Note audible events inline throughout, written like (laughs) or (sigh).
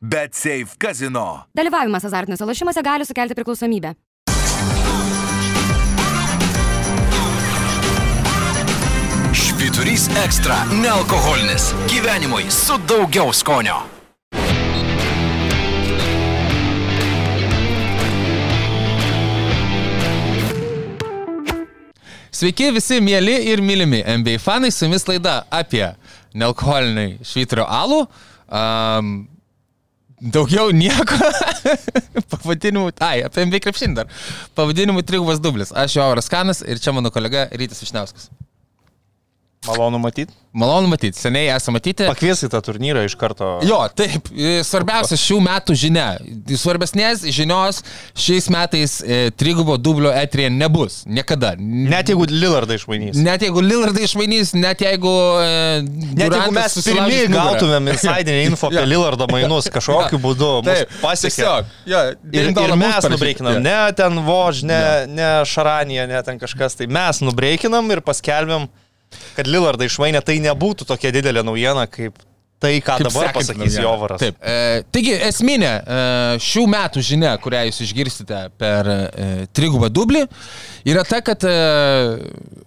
Bet Safe Casino. Dalyvavimas azartiniuose lošimuose gali sukelti priklausomybę. Švyturys ekstra - nealkoholinis. Gyvenimui su daugiau skonio. Sveiki visi mėly ir mylimi NBA fanai, su jumis laida apie nealkoholinį švyturio alų. Um, daugiau nieko. (laughs) Pavadinimu, ai, apie NBA krepšinį dar. Pavadinimu Trigubas Dublis. Aš jau Auras Kanas ir čia mano kolega Rytis Višniauskas. Malonu matyti. Malonu matyti, seniai esame matyti. Pakviesi tą turnyrą iš karto. Jo, taip, e, svarbiausia šių metų žinia. Svarbesnės žinios šiais metais e, trigubo dublio etrija nebus. Niekada. Net jeigu Lillardą išmainys. Net jeigu Lillardai išmainys, net jeigu... E, Net jeigu mes pirmie gautumėm insidinę info apie Jo. Lillardo mainus kažkokiu būdu, mus pasiekė. Jo, Ir, ir mes nubreikinam, ne ten Vož, ne, ne Šaranija, ne ten kažkas, tai mes nubreikinam ir paskelbėm, kad Lillardą išmainė, tai nebūtų tokia didelė naujiena, kaip tai, ką Kaip dabar pasakys. Jovaras. Taip. E, taigi, esminė e, šių metų žinia, kurią jūs išgirsite per e, trigubą dublį, yra ta, kad e,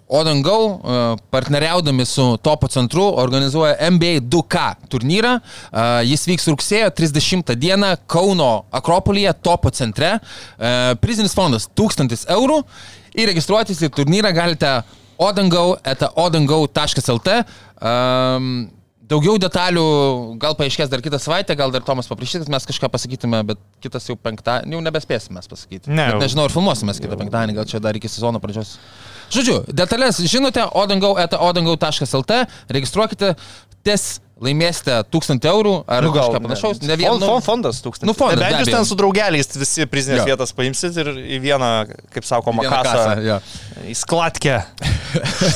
Odangau, e, partneriaudami su Topo centru, organizuoja NBA 2K turnyrą. E, jis vyks rugsėjo 30 dieną Kauno Akropolyje, Topo centre. E, prizinis fondas 1000 eurų. Ir registruotis į turnyrą galite odangau, eta odangau.lt. Um, Daugiau detalių gal paaiškės dar kitą savaitę, gal dar Tomas paprašys, kad mes kažką pasakytume, bet kitas jau penktadienį, jau nebespėsime pasakyti. Ne, Bet nežinau, ar filmuosime kitą penktadienį, gal čia dar iki sezono pradžios. Žodžiu, detalės žinote, odangau, eta odangau.lt, registruokite, ties laimėsite 1000 eurų ar Nu, gal kažką panašaus. Ne, Ne vien, fond, fondas tūkstantis. Nu, fondas, Bent be jūs ten su draugeliais visi prizinės Jo. vietas paimsit ir į vieną, kaip sakoma, vieną kasą, kasą, jo. į sklatkę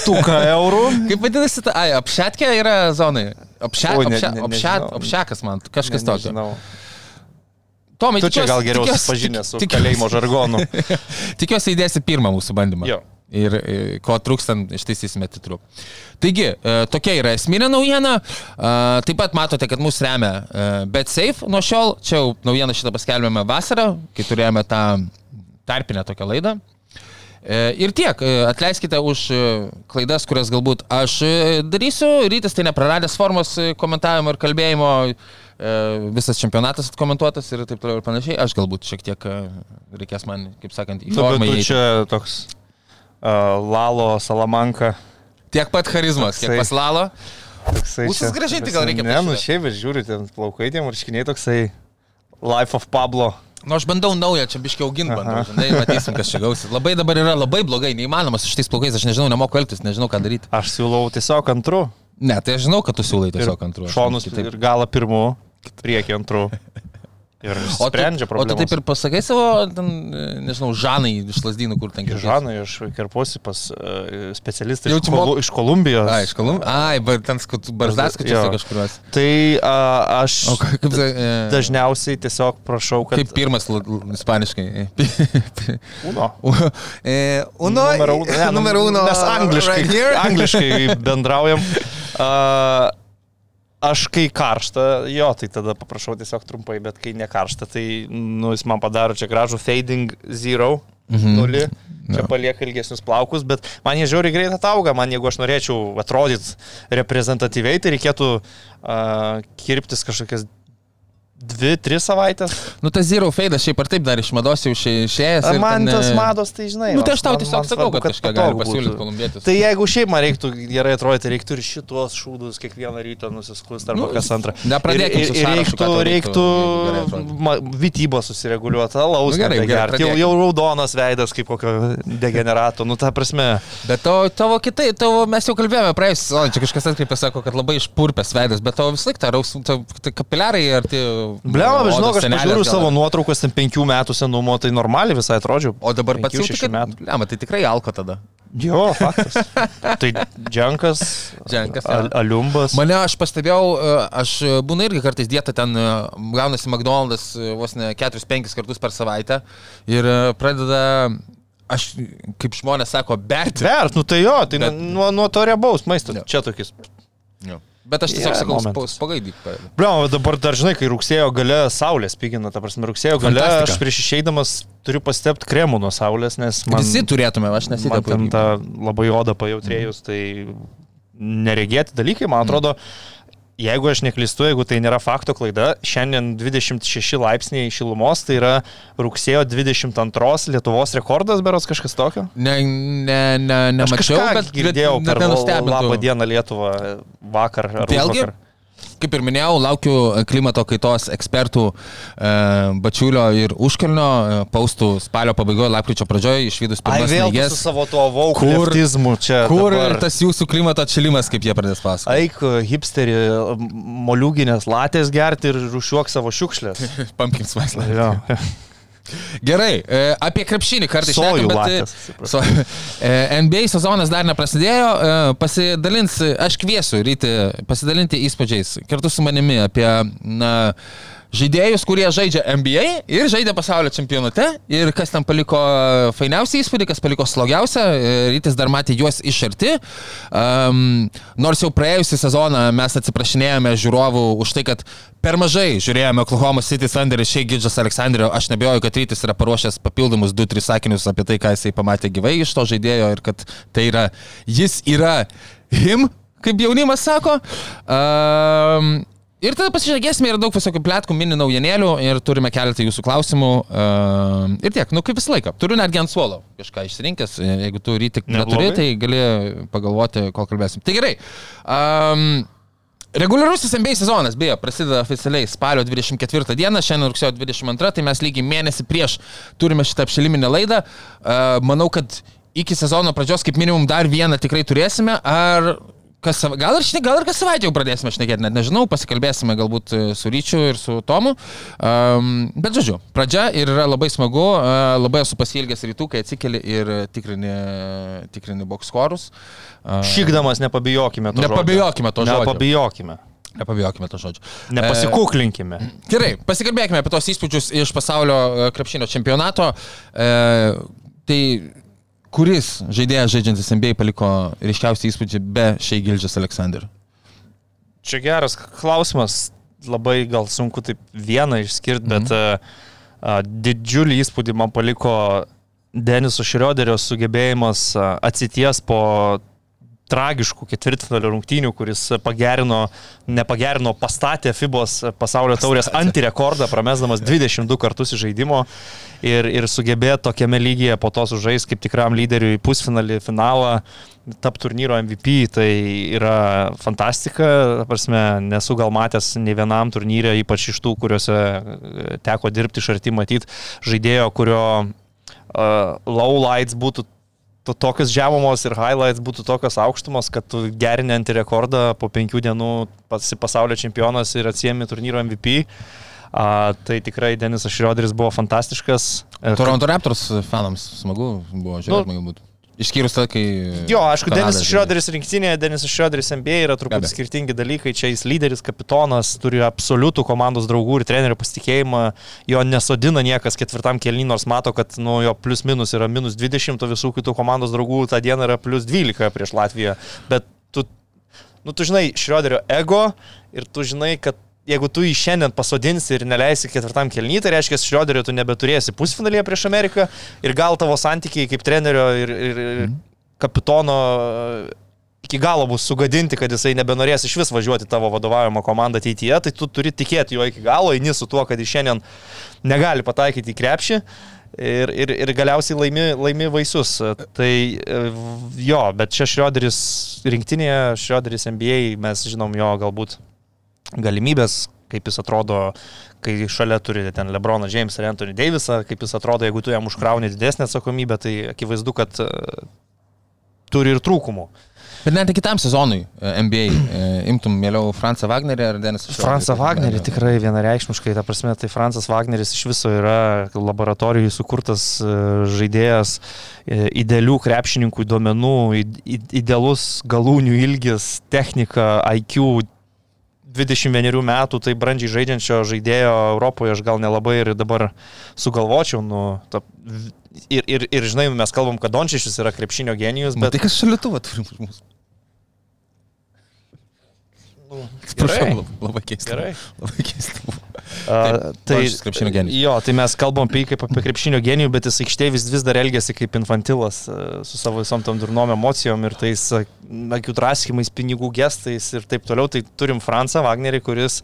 štuką eurų. (laughs) Kaip vadinasi, ta, ai, apšetkė yra zonai. Apšet, Oi, ne- apšet, ne- nežinau. apšekas man, kažkas Ne- tokio. nežinau. Tomai, Tu čia tikiuosi- gal geriau susipažinęs su tikiuosi- kalėjimo žargonu. (laughs) Tikiuosi įdėsi pirmą mūsų bandymą. Jo. Ir e, ko trūkstant, ištaisysime titru. Taigi, e, tokia yra esminė naujiena. E, Taip pat matote, kad mūsų remia BetSafe nuo šiol. Čia jau naujieną šitą paskelbėme vasarą, kai turėjome tą tarpinę tokią laidą. Ir tiek, atleiskite už klaidas, kurias galbūt aš darysiu. Rytis tai nepraradęs formos komentavimo ir kalbėjimo, visas čempionatas atkomentuotas ir taip toliau ir panašiai. Aš galbūt šiek tiek reikės man, kaip sakant, į Nu, formą įeiti. čia toks Lalo Salamanka. Tiek pat charizmas, kiek Toksai- paslalo. Toksai Ūsus čia- grąžinti gal reikia Ne, nu šiaip, bet žiūri, ten plaukai, tie marškiniai toksai Life of Pablo. Nu, aš bandau naują, čia biškiau auginti, bandau. Žinai, matysim, kas čia gausis. Labai dabar yra labai blogai, neįmanoma su šitais plaukais, aš nežinau, nemoku elgtis, nežinau, ką daryti. Aš siūlau tiesiog antru. Ne, tai aš žinau, kad tu siūlai tiesiog antru. aš Šonus kitaip- ir galą pirmu, priekį antru. Ir O sprendžia o tu problemą. taip ir pasakai savo, ten, nežinau, žanai iš lasdynų, kur ten kiržanai. Žanai, aš kerpuosi pas uh, specialistą iš, čia Kolu, iš Kolumbijos. Ai, iš Kolumbijos. Ai, bet ten barzdaskačiuose Jo. kažkuriuos. Tai uh, aš O ka- kaip tai, e, dažniausiai tiesiog prašau, kad... Kaip pirmas ispaniškai. (laughs) Uno. E, Uno. Numero uno. (laughs) Ne, numero uno. Mes angliškai, right angliškai bendraujam. (laughs) Uh, aš kai karšta, jo, tai tada paprašau tiesiog trumpai, bet kai ne karšta, tai nu, jis man padaro čia gražų fading zero. Mhm. Nulį. Čia palieka ilgesnius plaukus, bet man jie žiauriai greit atauga. Man jeigu aš norėčiau atrodyti reprezentatyviai, tai reikėtų uh, kirptis kažkokias dvi, tris savaitės. Nu, tas Zero Fade šiaip ar taip dar iš mados jau išė- išėjęs. Man ten, tas e, mados, tai žinai. Nu, tai aš tau tiesiog sakau, svarbu, kad kažką gali patogu pasiūlyti kolumbietis. Tai jeigu šiaip man reiktų gerai atrodyti, reiktų ir šitos šūdus kiekvieną rytą nusiskust arba Nu, kas antrą. nepradėkim ir, ir, reiktų, reiktų, reiktų vytybą susireguliuoti, alaus Nu, gerai, gerai, jau, jau raudonas veidas kaip kokio degenerato, nu ta prasme. Bet to, tavo kitai, tavo, mes jau kalbėjome praėjus, o čia kažkas atkreipė, sako, kad labai išpurpęs veidas, bet tavo vis laik ta ta, ta kapiliarai ar tie... Bet žinau, aš gal- savo nuotraukas, ten penkių metų senumo, tai normaliai visai atrodžiau. O dabar pats jau šešių metų. Bliava, tai tikrai alko tada. Jo, faktas. tai dženkas, Dženkas, al, aliumbas. Mane aš pastebėjau, e, aš e, būna irgi kartais dieta ten e, gaunasi McDonald's vos ne 4-5 kartus per savaitę ir pradeda, aš, kaip žmonės sako, berti. Vert, nu tai jo, tai Bet- nuo, nuo to riebaus maisto. Jo. Čia tokis. Jo. Bet aš tiesiog Yra sakau, momentas. spagaidyk. Bliau, dabar dar žinai, kai rugsėjo gale saulė spigina, ta prasme, rugsėjo gale Fantastika. aš prieš išeidamas turiu pastepti kremų nuo saulės, nes man, Visi turėtume, aš man nesitepu. ten tą labai odą pajautrėjus, tai neregėti dalykai, man atrodo, jeigu aš neklystu, jeigu tai nėra fakto klaida, šiandien 26 laipsniai šilumos, tai yra rugsėjo 22 Lietuvos rekordas, beros kažkas tokio. Ne, ne, ne, nemačiau, bet girdėjau bet per nenustebintų. labą dieną Lietuvą vakar ar Vėlgi, vakar. Kaip ir minėjau, laukiu klimato kaitos ekspertų e, Bačiulio ir Užkelnio e, paustų spalio pabaigoje, lapkričio pradžioje, išvydus pirmas tu su savo tuo Kur- vaukų čia. Kur dabar. tas jūsų klimato atšilimas, kaip jie pradės pasakoti? Eik, hipsterį, moliūginės latės gerti ir rušiuok savo šiukšlės. (laughs) Pumpkin spice. (laughs) Gerai, e, apie krepšinį kartais šnekam, bet, e, so, (laughs) e, NBA sezonas dar neprasidėjo, pasidalins, aš kviesiu ryti pasidalinti įspūdžiais kartu su manimi apie na, žaidėjus, kurie žaidžia NBA ir žaidė pasaulio čempionate ir kas tam paliko fainiausią įspūdį, kas paliko slogiausią, e, rytis dar matė juos iš arti. Um, nors jau praėjusią sezoną mes atsiprašinėjome žiūrovų už tai, kad per mažai žiūrėjome Oklahoma City Thunder ir šiai Gidžas Aleksandrio. Aš nebejoju, kad rytis yra paruošęs papildomus 2-3 sakinius apie tai, ką jisai pamatė gyvai iš to žaidėjo ir kad tai yra, jis yra him, kaip jaunimas sako. Um, Ir tada pasižiūrėsime, yra daug visokių plėtkų, mini naujienėlių ir turime keletą jūsų klausimų. Uh, ir tiek, nu kaip visą laiką. Turiu netgi ant suolo kažką išsirinkęs, jeigu tu rytį neturi, tai gali pagalvoti, kol kalbėsim. Tai gerai. Um, Reguliarusis NBA sezonas, beje, prasideda oficialiai spalio 24 dieną, šiandien rugsėjo 22, tai mes lygiai mėnesį prieš turime šitą apšiliminę laidą. Uh, manau, kad iki sezono pradžios kaip minimum dar vieną tikrai turėsime. Ar kas, gal, ir, gal ir kas savaitę jau pradėsime šnekėti, net nežinau, pasikalbėsime galbūt e, su Ryčiu ir su Tomu. Um, bet žodžiu, pradžia ir yra labai smagu, uh, labai esu pasilgęs rytų, kai atsikeli ir tikrini, tikrini bokskorus. Uh, Šykdamas nepabijokime to. Nepabijokime to žodžio. Nepabijokime. Nepabijokime to žodžio. Nepasikuklinkime. E, gerai, pasikalbėkime apie tos įspūdžius iš pasaulio e, krepšinio čempionato. E, tai kuris žaidėjas žaidžiantis NBA paliko ryškiausią įspūdį be šiai Gildžias Aleksandr? Čia geras klausimas, labai gal sunku taip vieną išskirti, bet Mhm. a, didžiulį įspūdį man paliko Deniso Šrioderio sugebėjimas atsities po tragiškų ketvirtfinalio rungtynių, kuris pagerino, nepagerino, pastatė FIBOS pasaulio taurės antirekordą, pramesdamas 22 kartus į žaidimo ir, ir sugebėjo tokiame lygyje po to sužais kaip tikram lyderiui pusfinalį, finalą, tap turnyro MVP, tai yra fantastika, ta prasme, nesu gal matęs ne vienam turnyrė, ypač iš tų, kuriuose e, teko dirbti iš arti matyti žaidėjo, kurio uh, low lights būtų to, tokios žemumos ir highlights būtų tokios aukštumos, kad tu gerini ant rekordą po penkių dienų pasi pasaulio čempionas ir atsiemi turnyro MVP. A, tai tikrai Denisas Šrioderis buvo fantastiškas. Toronto Raptors fanams smagu buvo žiūrėti, Nu, galbūt. Išskyrus tai, kai... Jo, aišku, Kanada Denisas. Šrioderis rinktinėje, Denisas Šrioderis NBA yra truputį skirtingi dalykai. Čia jis lyderis, kapitonas, turi absoliutų komandos draugų ir trenerių pasitikėjimą. Jo nesodina niekas ketvirtam kelnį, nors mato, kad nu, jo plius minus yra minus 20, o visų kitų komandos draugų tą dieną yra plius 12 prieš Latviją. Bet tu, nu, tu žinai Šrioderio ego ir tu žinai, kad jeigu tu jį šiandien pasodinsi ir neleisi ketvirtam kelnį, tai reiškia, Šrioderio tu nebeturėsi pusfinalyje prieš Ameriką ir gal tavo santykiai kaip trenerio ir, ir, ir kapitono iki galo bus sugadinti, kad jisai nebenorės iš vis važiuoti tavo vadovaujamą komandą ateityje, tai tu turi tikėti juo iki galo, eini su tuo, kad jis šiandien negali pataikyti į krepšį. Ir, ir, ir galiausiai laimi, laimi vaisius. Tai e, jo, bet čia Šrioderis rinktinėje, Šrioderis NBA, mes žinom jo galbūt galimybės, kaip jis atrodo, kai šalia turi ten Lebroną James ir Anthony Davisą, kaip jis atrodo, jeigu tu jam užkrauni didesnę atsakomybę, tai akivaizdu, kad e, turi ir trūkumų. Bet net ir kitam sezonui e, NBA e, imtum mieliau Fransą Wagnerį ar Denisą Šrioderį? Fransą Wagnerį tikrai vienareikšmiškai, ta prasme, tai Fransas Wagneris iš viso yra laboratorijai sukurtas žaidėjas, idealių krepšininkų duomenų, id- id- idealus galūnių ilgis, technika, IQ. 21 metų, tai brandžiai žaidžiančio žaidėjo Europoje aš gal nelabai ir dabar sugalvočiau. Nu, ta, ir, ir, ir žinai, mes kalbam, kad Dončišius yra krepšinio genijus, Bet bet tai kas šalituvą turi už mus? Atsiprašau, Gerai. labai, keista. Gerai. Labai keista. A, tai krepšinio genijus. Jo, tai mes kalbam apie jį kaip apie krepšinio genijų, bet jis aikštėje vis, vis dar elgesi kaip infantilas e, su savo visom tom durnom emocijom ir tais e, akių draskimais, pinigų gestais ir taip toliau. Tai turim Fransą Wagnerį, kuris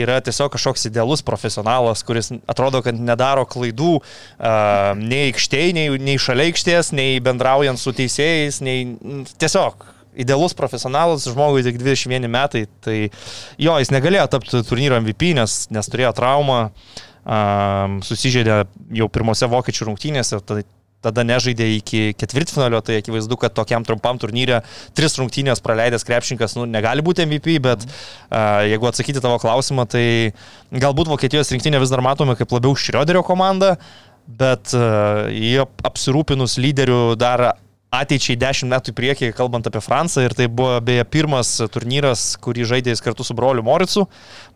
yra tiesiog kažkoks idealus profesionalas, kuris atrodo, kad nedaro klaidų uh, nei aikštėje, nei, nei šalia aikštės, nei bendraujant su teisėjais, nei tiesiog idealus profesionalas, žmogui tik 21 metai, tai jo, jis negalėjo tapti turnyro MVP, nes, nes turėjo traumą, um, susižeidė jau pirmose vokiečių rungtynėse, tai tada nežaidė iki ketvirtfinalio, tai akivaizdu, kad tokiam trumpam turnyrė tris rungtynės praleidęs krepšininkas nu, negali būti MVP, bet uh, jeigu atsakyti tavo klausimą, tai galbūt Vokietijos rinktinė vis dar matome kaip labiau Šrioderio komanda, bet uh, jie apsirūpinus lyderių dar ateičiai 10 metų į priekį, kalbant apie Fransą. Ir tai buvo beje pirmas turnyras, kurį žaidė jis kartu su broliu Moricu.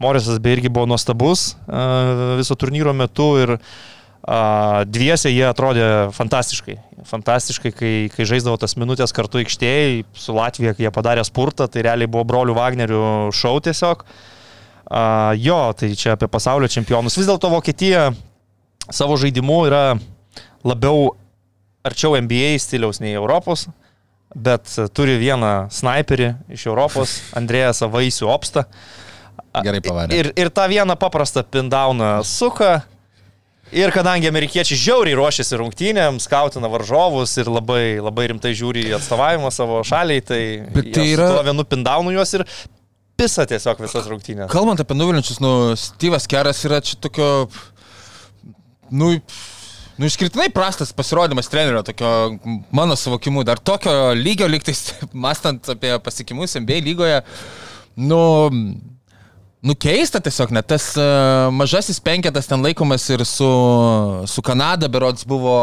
Morisas beje irgi buvo nuostabus uh, viso turnyro metu ir dviese jie atrodė fantastiškai. Fantastiškai, kai, kai žaisdavo tas minutės kartu aikštėje, su Latvija, kai jie padarė spurtą, tai realiai buvo brolių Wagnerių šau tiesiog. Uh, jo, tai čia apie pasaulio čempionus. Vis dėlto Vokietija savo žaidimu yra labiau arčiau NBA stiliaus nei Europos, bet turi vieną sniperį iš Europos, (laughs) Andrėjas Vaisių Opsta. Gerai pavarė. Ir, ir tą vieną paprastą pindauną suka. Ir kadangi amerikiečiai žiauriai ruošiasi rungtynėms, skautina varžovus ir labai, labai rimtai žiūri į atstovavimą savo šaliai, tai, tai yra- tuo vienu pindaunu juos ir pisa tiesiog visas rungtynės. Kalbant apie nuvilinčius, nu, Steve'as Keras yra čia tokio, nu, nu, išskirtinai prastas pasirodymas trenerio, tokio, mano suvokimu, dar tokio lygio liktais, (laughs) mastant apie pasiekimus NBA lygoje, nu, Nu keista tiesiog, net tas uh, mažasis penketas ten laikomas ir su, su Kanada, berods buvo...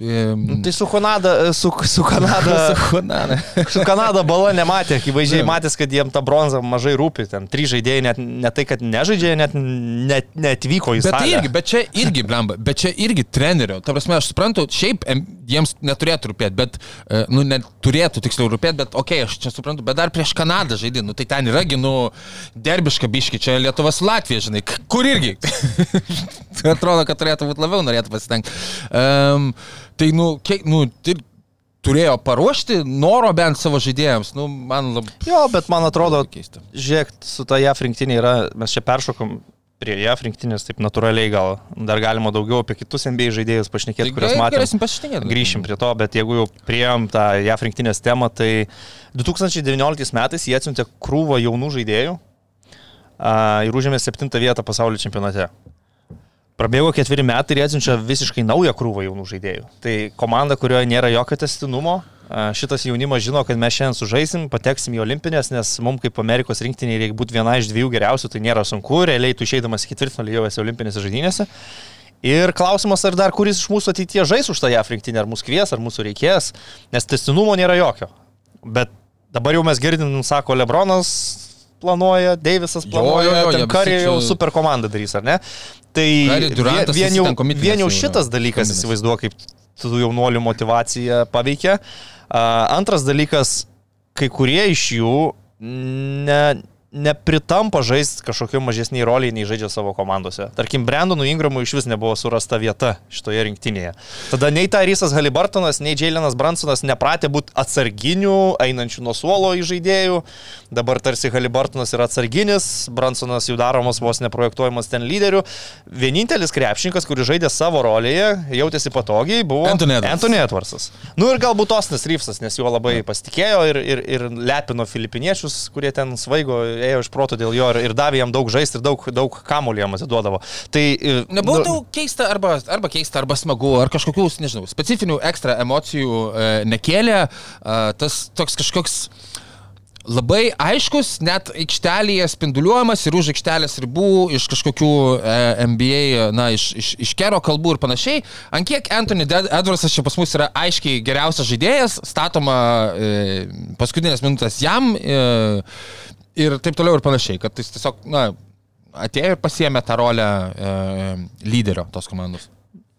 Um, Tai su Kanada, su, (laughs) su Kanada. su Kanada. Su Kanada bala nematė, akivaizdžiai matęs, kad jiem ta bronza mažai rūpi. Ten trys žaidėjai net ne tai, kad nežaidžia, net net neatvyko į Bet tai salę. irgi, bet čia irgi, blemba, bet čia irgi trenerio. Ta prasme, aš suprantu, šiaip jiems neturėtų rūpėti, bet, e, nu, neturėtų tiksliau rūpėti, bet, okei, okay, aš čia suprantu, bet dar prieš Kanadą žaidži, nu, tai ten yragi, nu, derbiška biški, čia Lietuva su Latvija, žinai, kur irgi. (laughs) Atrodo, kad turėtų būti labiau norėtų pasitengti. Um, tai, nu, kiek, nu, tai turėjo paruošti noro bent savo žaidėjams, nu, man labai... Jo, bet man atrodo, keista. žiūrėk, su ta JAF rinktinė yra, mes čia peršokom prie JAF rinktinės, taip natūraliai gal dar galima daugiau apie kitus NBA žaidėjus pašnekėti, kuriuos matėme. Grįšim prie to, bet jeigu jau prieėm tą JAF rinktinės temą, tai 2019 metais jie atsiuntė krūvą jaunų žaidėjų a, ir užėmė septintą vietą pasaulio čempionate. Prabėgo ketveri metai ir jie atsiunčia visiškai naują krūvą jaunų žaidėjų. Tai komanda, kurioje nėra jokio testinumo, šitas jaunimas žino, kad mes šiandien sužaisim, pateksim į olimpinės, nes mums kaip Amerikos rinktiniai reikia būti viena iš dviejų geriausių, tai nėra sunku, realiai tu išeidamas į ketvirtfinalį jau esi olimpinėse žaidynėse. Ir klausimas, ar dar kuris iš mūsų ateityje žais už tą JAF rinktinę, ar mūsų kvies, ar mūsų reikės, nes testinumo nėra jokio. Bet dabar jau mes girdim, sako Lebronas planuoja, Deivisas Jo, planuoja, jo, jo, ten jie visi Kari jau čia- super komandą darys, ar ne? Tai Curry, Durantas, vien, visi jau, ten vien jau šitas dalykas įsivaizduoju, kaip tų jaunuolių motivacija paveikia. A, Antras dalykas, kai kurie iš jų ne, nepritampa žaisti kažkokiu mažesniai roliai, nei žaidžia savo komandose. Tarkim, Brandonų Ingramų iš vis nebuvo surasta vieta šitoje rinktinėje. Tada nei Tarisas Halibartonas, nei Jailenas Bransonas nepratė būti atsarginių, einančių nuo suolo į žaidėjų. Dabar tarsi Halibartonas yra atsarginis, Bransonas jau daromas vos neprojektuojamas ten lyderių. Vienintelis krepšininkas, kuris žaidė savo rolėje, jautėsi patogiai, buvo Anthony Edwards. Anthony Edwardsas. Nu ir galbūt Osnas Ryfsas, nes juo labai pasitikėjo ir, ir, ir lepino filipiniečius, kurie ten svaigo, ėjo iš proto dėl jo ir, ir davė jam daug žaisti ir daug, daug kamuolį jam atiduodavo. Tai, e, Nebuvo nu, tau keista arba, arba keista, arba smagu, ar kažkokių, nežinau, specifinių ekstra emocijų e, nekėlė, e, tas toks kažkoks labai aiškus, net aikštelėje spinduliuojamas ir už aikštelės ribų, iš kažkokių e, NBA, na, iš, iš, iš kero kalbų ir panašiai. Ant kiek Anthony Edwardsas čia pas mus yra aiškiai geriausias žaidėjas, statoma e, paskutinės minutės jam e, ir taip toliau ir panašiai, kad jis tiesiog, na, atėjo ir pasiemė tą rolę e, lyderio tos komandos.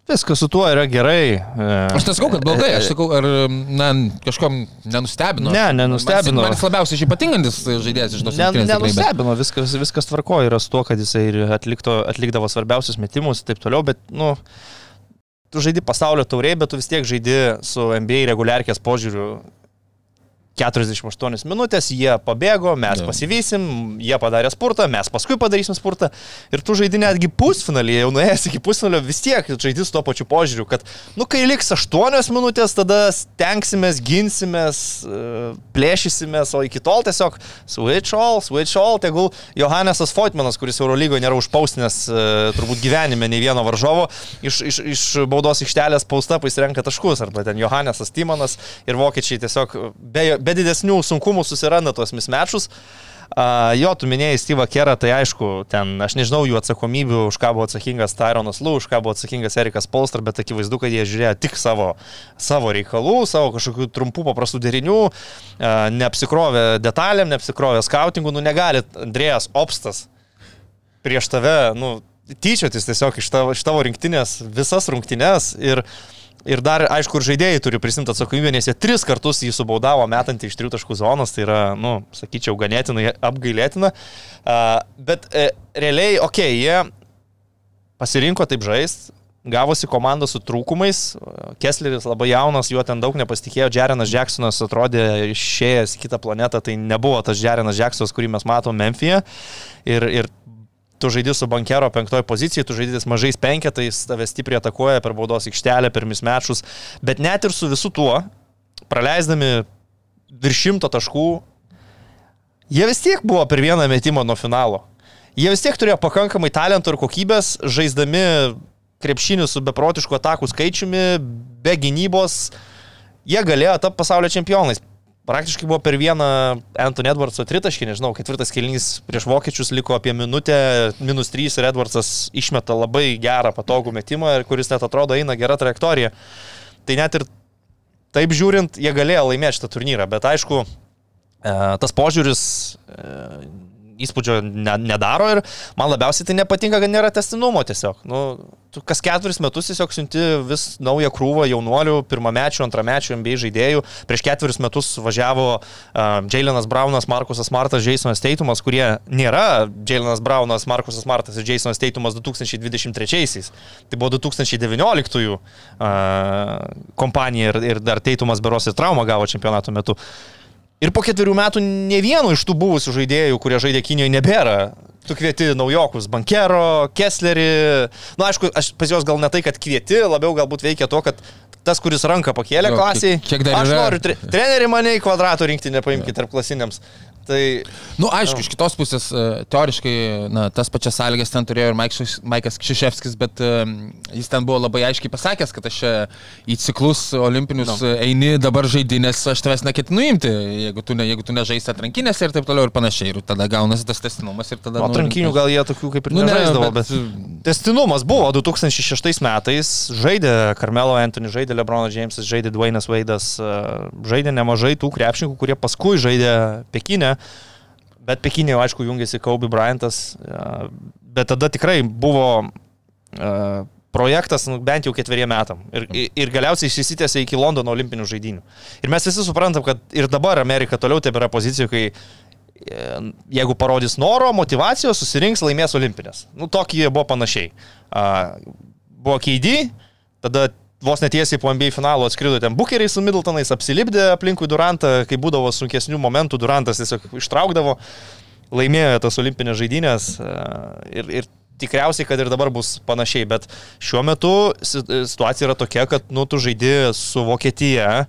Viskas su tuo yra gerai. e, Aš nesakau, kad blogai, aš sakau, ar, na, kažkom nenustebino. Ne, nenustebino. Man, man jis labiausiai ypatingantis žaidėjas iš tos Ne, nenustebino, viskas, viskas tvarko yra su tuo, kad jisai ir atlikto, atlikdavo svarbiausius metimus ir taip toliau, bet, nu, tu žaidi pasaulio tauriai, bet tu vis tiek žaidi su NBA reguliarkės požiūriu 48 minutės, jie pabėgo, mes Jo. pasivysim, jie padarė spurtą, mes paskui padarysim spurtą ir tu žaidi netgi pusfinalį, jau nuėjęs iki pusfinalio, vis tiek žaidi su to pačiu požiūriu, kad, nu, kai liks 8 minutės, tada stengsimės, ginsimės, e, plėšysimės, o iki tol tiesiog switch all, switch all, tegul Johannesas Foitmanas, kuris Eurolygoje nėra užpaustinęs e, turbūt gyvenime nei vieno varžovo, iš, iš, iš baudos aikštelės paustapais renka taškus, arba ten Johannesas Timanas ir vokiečiai tiesiog be, be didesnių sunkumų susiranda tuos mismečus. Uh, jo, tu minėjai Steve'ą Kerą, tai aišku, ten aš nežinau jų atsakomybių, už ką buvo atsakingas Tyronas Lū, už ką buvo atsakingas Erikas Polstra, bet akivaizdu, kad jie žiūrėjo tik savo, savo reikalų, savo kažkokių trumpų paprastų derinių, uh, neapsikrovė detalėm, neapsikrovė skautingų, nu negali Andrėjas Opstas prieš tave, nu, tyčiotis tiesiog iš tavo, iš tavo rinktinės, visas rungtinės ir Ir dar, aišku, ir žaidėjai turi prisimti atsakomybę, nes jie tris kartus jį subaudavo metantį iš trijų taškų zonos, tai yra, nu, sakyčiau, ganėtinai apgailėtina. Uh, bet uh, realiai, okei, okay, jie pasirinko taip žaisti, gavosi komanda su trūkumais, Kessleris labai jaunas, juo ten daug nepasitikėjo, Jarenas Jacksonas atrodė išėjęs į kitą planetą, tai nebuvo tas Jarenas Jacksonas, kurį mes matome Memphije. Ir, ir tu žaidži su bankero penktoje pozicijoje, tu žaidži mažais penketais, tave stipriai atakuoja per baudos aikštelę, per mismečus, bet net ir su visu tuo, praleisdami virš šimto taškų, jie vis tiek buvo per vieną metimą nuo finalo. Jie vis tiek turėjo pakankamai talentų ir kokybės, žaisdami krepšinių su beprotišku atakų skaičiumi, be gynybos, jie galėjo tapti pasaulio čempionais. Praktiškai buvo per vieną Anthony Edwardso tritaškį, nežinau, ketvirtas kelnys prieš vokiečius liko apie minutę, minus 3 ir Edwardsas išmeta labai gerą patogų metimą, kuris net atrodo eina gerą trajektoriją. Tai net ir taip žiūrint, jie galėjo laimėti šitą turnyrą, bet aišku, e, tas požiūris e, įspūdžio ne, nedaro ir man labiausiai tai nepatinka, kad nėra testinumo tiesiog. Nu, tu kas keturis metus tiesiog siunti vis naują krūvą jaunuolių, pirmamečių, antramečių NBA žaidėjų. Prieš keturis metus važiavo uh, Jailenas Braunas, Markusas Martas, Jasonas Teitumas, kurie nėra Jailenas Braunas, Markusas Martas ir Jasonas Teitumas 2023-aisiais. Tai buvo 2019-ųjų uh, kompanija ir, ir dar Teitumas beros ir traumą gavo čempionato metu. Ir po ketverių metų ne vieno iš tų buvusių žaidėjų, kurie žaidė Kinijoje, nebėra. Tu kvieti naujokus, bankero, Kesslerį. Na, nu, aišku, aš pas juos gal ne tai, kad kvieti, labiau galbūt veikia to, kad tas, kuris ranką pakėlė Jo, klasiai. kiek- dar aš yra? noriu, tre, treneri mane į kvadratų rinktinę paimkite tarp klasiniams. Tai Nu, aišku, iš kitos pusės, e, teoriškai, na, tas pačias sąlygas ten turėjo ir Maikas Kšiševskis, bet e, jis ten buvo labai aiškiai pasakęs, kad aš į ciklus olimpinius no. eini dabar žaidinės, aš tavęs neketinu imti, jeigu tu, ne, jeigu tu nežaisi atrankinėse ir taip toliau ir panašiai. Ir tada gaunasi tas testinumas ir tada... nu, atrankinių gal jie tokių kaip ir Nu, ne, nežaisdavo, bet- bet... Testinumas buvo 2006 metais, žaidė Carmelo Anthony, žaidė Lebronas Jamesas, žaidė Dwaynas Vaidas, žaidė nemažai tų krepšininkų, kurie paskui žaidė Pekinę, bet Pekinė aišku jungėsi Kobe Bryantas, e, bet tada tikrai buvo e, projektas nu, bent jau ketveriem metam ir, ir galiausiai išsitėsi iki Londono olimpinių žaidinių. Ir mes visi suprantam, kad ir dabar Amerika toliau tebėra pozicijoje, kai e, jeigu parodys noro, motivacijos, susirinks, laimės olimpinės. Nu, tokie buvo panašiai. Buvo keidį, tada vos netiesiai po NBA finalo atskrido ten bukeriai su Middletonais, apsilipdė aplinkui Durantą, kai būdavo sunkesnių momentų, Durantas tiesiog ištraukdavo, laimėjo tas olimpinės žaidynės a, ir, ir tikriausiai, kad ir dabar bus panašiai, bet šiuo metu si- situacija yra tokia, kad nu, tu žaidži su Vokietija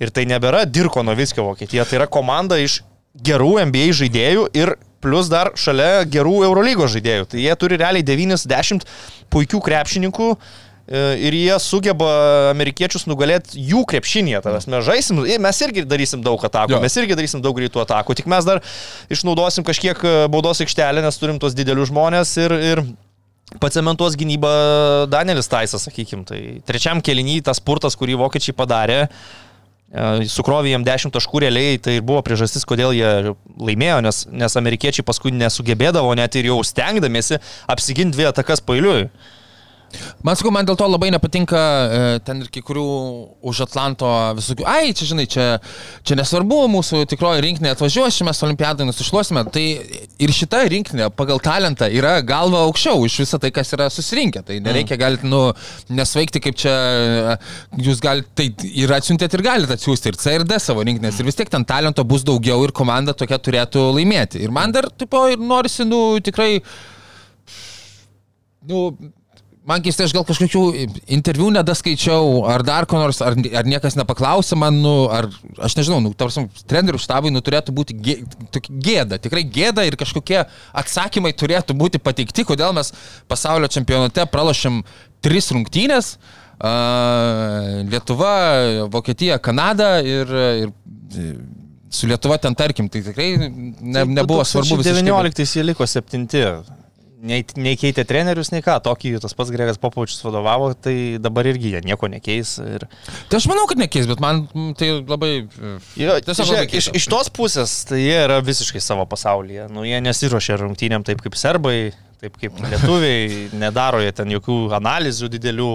ir tai nebėra Dirko Novickio Vokietija, tai yra komanda iš gerų NBA žaidėjų ir plus dar šalia gerų Eurolygos žaidėjų. Tai jie turi realiai 90 puikių krepšininkų e, ir jie sugeba amerikiečius nugalėti jų krepšinėje. Tavęs mes žaisim, i, mes irgi darysim daug atakų, Jo. mes irgi darysim daug greitų atakų, tik mes dar išnaudosim kažkiek e, baudos aikštelę, nes turim tuos didelius žmonės ir, ir pacementuos gynybą Danielis Taisas, sakykim. Tai trečiam keliniui tas spurtas, kurį vokiečiai padarė, e, sukrovė jiem 10 taškų realiai, tai ir buvo priežastis, kodėl jie laimėjo, nes, nes amerikiečiai paskui nesugebėdavo net ir jau stengdamėsi apsiginti dvi atakas pailiui. Man sakau, man dėl to labai nepatinka e, ten ir kai kurių už Atlanto visokių, ai, čia žinai, čia, čia nesvarbu, mūsų tikroji rinkinė atvažiuos, mes olimpiadai nusišluosime. Tai ir šita rinkinė pagal talentą yra galva aukščiau iš viso tai, kas yra susirinkę. Tai nereikia, galite, nu, nesvaigti kaip čia, e, jūs galite, tai ir atsiuntėt ir galite atsiųsti ir C ir D savo rinkinės. Ir vis tiek ten talento bus daugiau ir komanda tokia turėtų laimėti. Ir man dar, tipo, ir norisi, nu, tikrai nu, man keistai, aš gal kažkokių interviu nedaskaičiau, ar dar ko nors, ar, ar niekas nepaklausė man, nu, ar aš nežinau, nu, tarsi, trenerių štabui nu, turėtų būti gė, gėda, tikrai gėda ir kažkokie atsakymai turėtų būti pateikti, kodėl mes pasaulio čempionate pralašėm tris rungtynės. Uh, Lietuva, Vokietija, Kanada ir, ir su Lietuva ten tarkim, tai tikrai ne, nebuvo svarbu. 19 jie liko septinti nei, nei keitė trenerius, nei ką. Tokį tas pats Gregas Popovičius vadovavo, tai dabar irgi jie nieko nekeis. Ir... Tai aš manau, kad nekeis, bet man tai labai... Jo, tiesiog, žiūrėk, iš, iš tos pusės tai jie yra visiškai savo pasaulyje. Nu, jie nesiuošia rungtynėm taip kaip serbai, taip kaip lietuviai, nedaro jie ten jokių analizių didelių,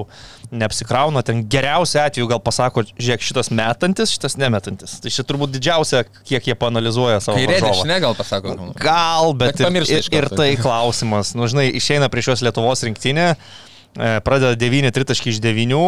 neapsikrauna, ten geriausiu atveju gal pasako, žiūrėk, šitas metantis, šitas nemetantis. Tai čia turbūt didžiausia, kiek jie panalizuoja savo. Kairė dešinė gal pasako. Gal, bet, bet ir, ir, ir tai klausimas. Nu, žinai, išeina prieš juos Lietuvos rinktinė, e, pradeda 9 tritaškį iš 9,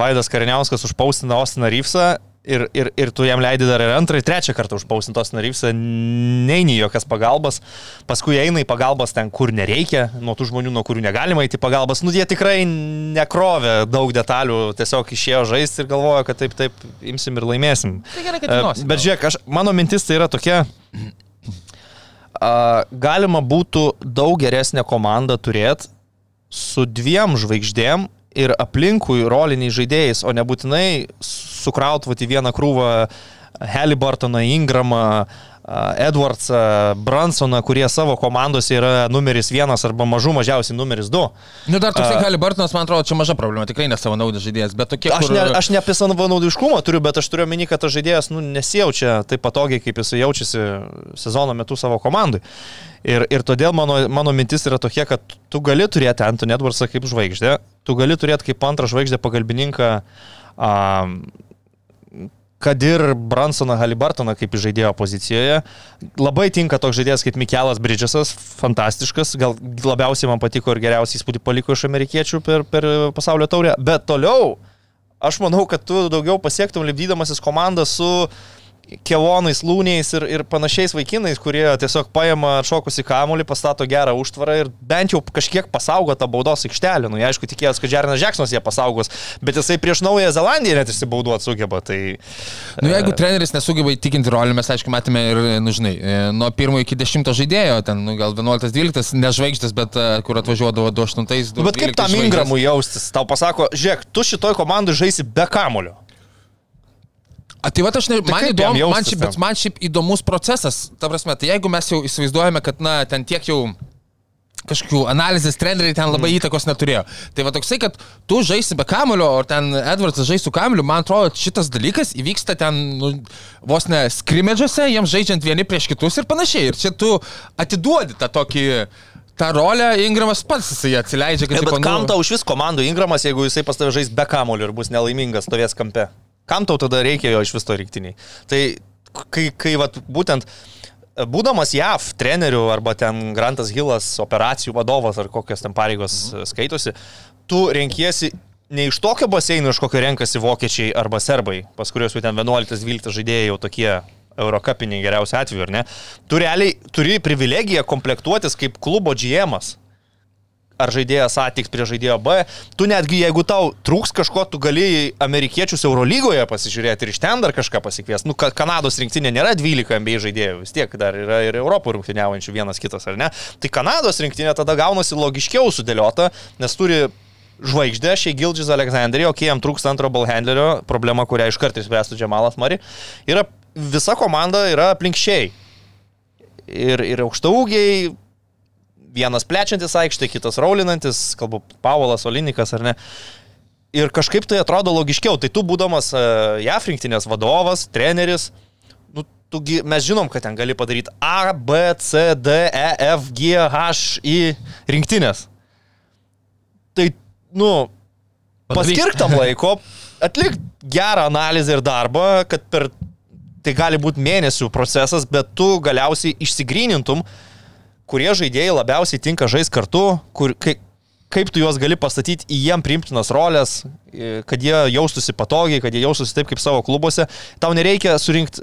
Vaidas Kariniauskas užpaustina Ostiną Ryfsą ir, ir, ir tu jam leidai dar ir antrą, ir trečią kartą užpausintos narysą, neini jokias pagalbas, paskui eina į pagalbas ten, kur nereikia, nuo tų žmonių, nuo kurių negalima įti pagalbas, nu jie tikrai nekrovė daug detalių, tiesiog išėjo žaisti ir galvojo, kad taip, taip, imsim ir laimėsim. Tai gerai, kad žinosi. Bet žiūrėk, aš, mano mintis tai yra tokia, galima būtų daug geresnę komandą turėti su dviem žvaigždėm ir aplinkui roliniai žaidėjais, o nebūtinai sukrautvati vieną krūvą Halliburtoną, Ingramą, Edwardsą, Bransoną, kurie savo komandose yra numeris vienas arba mažų mažiausiai numeris du. Nu, dar toksai Halliburtonas, man atrodo, čia maža problema, tikrai ne savo naudas žaidėjas, bet tokie... Aš, ne, aš ne apie savo naudiškumą turiu, bet aš turiu omeny, kad tas žaidėjas nu, nesijaučia taip patogiai, kaip jis jaučiasi sezono metu savo komandai. Ir, ir todėl mano, mano mintis yra tokia, kad tu gali turėti Antonį Edwardsą kaip žvaigždę, tu gali turėti kaip antrą žvaigždę pagalbininką um, kad ir Bransoną Halibartoną kaip žaidėjo pozicijoje. Labai tinka toks žaidėjas kaip Mikelas Bridgesas, fantastiškas, gal labiausiai man patiko ir geriausiai įspūdį paliko iš amerikiečių per, per pasaulio taurę. Bet toliau, aš manau, kad tu daugiau pasiektum lipdydamasis komandą su kevonais, lūniais ir, ir panašiais vaikinais, kurie tiesiog paima atšokusi kamuolį, pastato gerą užtvarą ir bent jau kažkiek pasaugo tą baudos aikštelę. Nu, aišku, tikėjausi, kad Džernas Džeksonas jie pasaugos, bet jisai prieš Naująją Zelandiją net išsibauduoti sugeba. Tai, nu, jeigu e... treneris nesugeba įtikinti rolį, mes aišku matėme ir, nu, žinai, e, nuo pirmo iki dešimto žaidėjo, ten, nu, gal 11-12, nežvaigždės, bet e, kur atvažiuodavo 2-8. Nu, bet kaip tam Ingramui jaustis? Tau pasako, žiūrėk, tu šitoj komandai žaisi be kamulio. A, tai va, aš ne, tai man, įdomu, man, šiaip, man šiaip įdomus procesas. Ta prasme, tai jeigu mes jau įsivaizduojame, kad, na, ten tiek jau kažkokių analizės treneriai ten labai mm. įtakos neturėjo. Tai va toksai, kad tu žaisi be kamulio, o ten Edvardas žais su kamulio, man atrodo, šitas dalykas įvyksta ten nu, vos ne skrimedžiuose, jiems žaidžiant vieni prieš kitus ir panašiai. Ir čia tu atiduodi tą tokį tą rolę Ingramas pats jisai atsileidžia. Kad, ja, bet kam tau iš vis komandų Ingramas, jeigu jisai pas tave žais be kamulio ir bus nelaimingas, stovės kampe? Kam tau tada reikia jo iš viso rinktiniai? Tai kai, kai vat, būtent būdamas JAV treneriu arba ten Grantas Hillas operacijų vadovas ar kokios ten pareigos mhm. skaitosi, tu renkiesi ne iš tokio baseino, iš kokio renkasi vokiečiai arba serbai, pas kuriuos jau ten 11-12 žaidėjai jau tokie Eurocapiniai geriausiu atveju, ar ne? Tu realiai turi privilegiją komplektuotis kaip klubo GM'as ar žaidėjas A tiks prie žaidėjo B. Tu netgi jeigu tau trūks kažko, tu gali amerikiečius Eurolygoje pasižiūrėti ir iš ten dar kažką pasikviesti. Nu, Kanados rinktinė nėra 12 NBA žaidėjų, vis tiek dar yra ir Europų rungtyniaujančių vienas kitas, ar ne? Tai Kanados rinktinė tada gaunasi logiškiau sudėliota, nes turi žvaigždė, šiai Gildžis Aleksandrija, o kai jam trūksta antro ballhandlerio, problema, kurią iš karto išspręstų Džemalas Mari, yra visa komanda yra aplinkščiai. Ir, ir aukštaugiai, vienas plečiantis aikštė, kitas raulinantis, kalbu, Paulas Olinikas ar ne. Ir kažkaip tai atrodo logiškiau. Tai tu būdamas e, JAF rinktinės vadovas, treneris, nu, tu, mes žinom, kad ten gali padaryti A, B, C, D, E, F, G, H, I rinktinės. Tai nu, paskirk tam (laughs) laiko, atlik gerą analizę ir darbą, kad per tai gali būti mėnesių procesas, bet tu galiausiai išsigrynintum, kurie žaidėjai labiausiai tinka žaisti kartu, kur, kai, kaip tu juos gali pastatyti į jiem priimtinas rolės, e, kad jie jaustųsi patogiai, kad jie jaustųsi taip kaip savo klubuose. Tau nereikia surinkti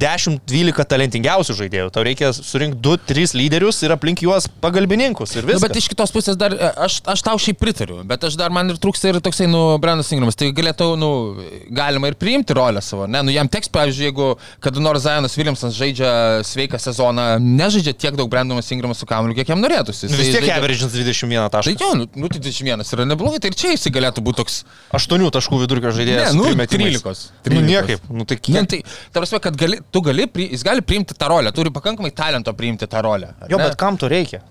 10-12 talentingiausių žaidėjų, tau reikia surinkti 2-3 lyderius ir aplink juos pagalbininkus ir Nu, viskas. bet iš kitos pusės dar, e, aš, aš tau šiaip pritariu, bet aš dar man ir trūksta ir toksai, nu, Brandas Ingramas, tai galėtų, nu, galima ir priimti rolę savo, ne, nu, jam teks, pavyzdžiui, jeigu kada nors Zajonas Williamsas žaidžia sveiką sezoną, nežaidžia tiek daug Brandonas Ingramas su kameliu, kiek jam norėtųsi. Nu, vis tiek žaidžia- averagins 21 Tai tašką. Jo, nu, nu, tai 21 yra neblogai, tai ir čia jisai galėtų būti toks, 8 taškų vidurkio žaidėjas. Ne, nu, su trim metimais. 13. Nu, niekaip. Nu, tai ne, kiek... tai, ta prasme, kad gali, tu gali, jis gali priimti tą rolę, turi pakankamai talento priimti tą rolę. Jo, ne? bet kam to reikia?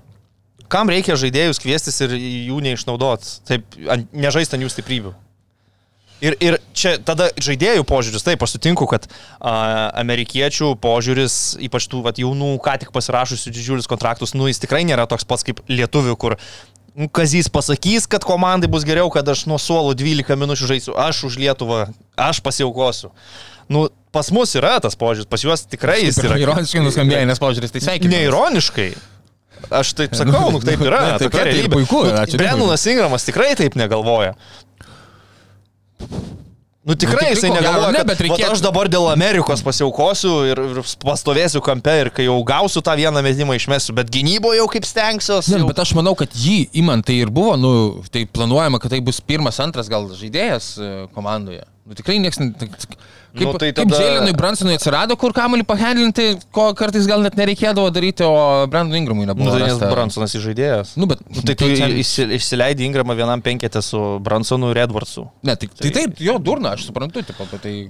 Kam reikia žaidėjus kviestis ir jų neišnaudot? Taip, nežaist ant jų stiprybių. Ir, ir čia tada žaidėjų požiūris, taip, aš sutinku, kad a, amerikiečių požiūris, ypač tų vat, jaunų, ką tik pasirašusių didžiulius kontraktus, nu jis tikrai nėra toks pats kaip lietuvių, kur Kazys pasakys, kad komandai bus geriau, kad aš nuo suolo 12 minučių žaisiu, aš už Lietuvą, aš pasiaukosiu. Nu, pas mus yra tas požiūris, pas juos tikrai jis yra. Ironiškai nuskambėjo, nes požiūris tai sveikinu. Neironiškai. Aš taip sakau, nu taip yra. Taip tokia tai realybė. puiku, Nu. Brennanas Ingramas tikrai taip negalvoja. Nu tikrai tikrai, jisai negalvoja, ne, kad reikėtų- aš dabar dėl Amerikos pasiaukosiu ir, ir pastovėsiu kampe ir kai jau gausiu tą vieną metimą išmesiu, bet gynyboje jau kaip stengsiuosi. Ne, jau... bet aš manau, kad jį imant tai ir buvo, nu, tai planuojama, kad tai bus pirmas, antras gal žaidėjas e, komandoje. Nu, tikrai niekas, tai- kaip, Nu, tai kaip tada- Džėlinui Bransonui atsirado, kur kamuolį pahendlinti, ko kartais gal net nereikėdavo daryti, o Brandon Ingramui Nu, nebuvo. tai nes. Bransonas įžaidėjas. Nu, bet, Nu, tai tu čia- įsi- išsileidai Ingramą vienam penketę su Bransonu ir Edwardsu. Ne, tai, tai taip, jo durna, aš suprantu, tipo, tai...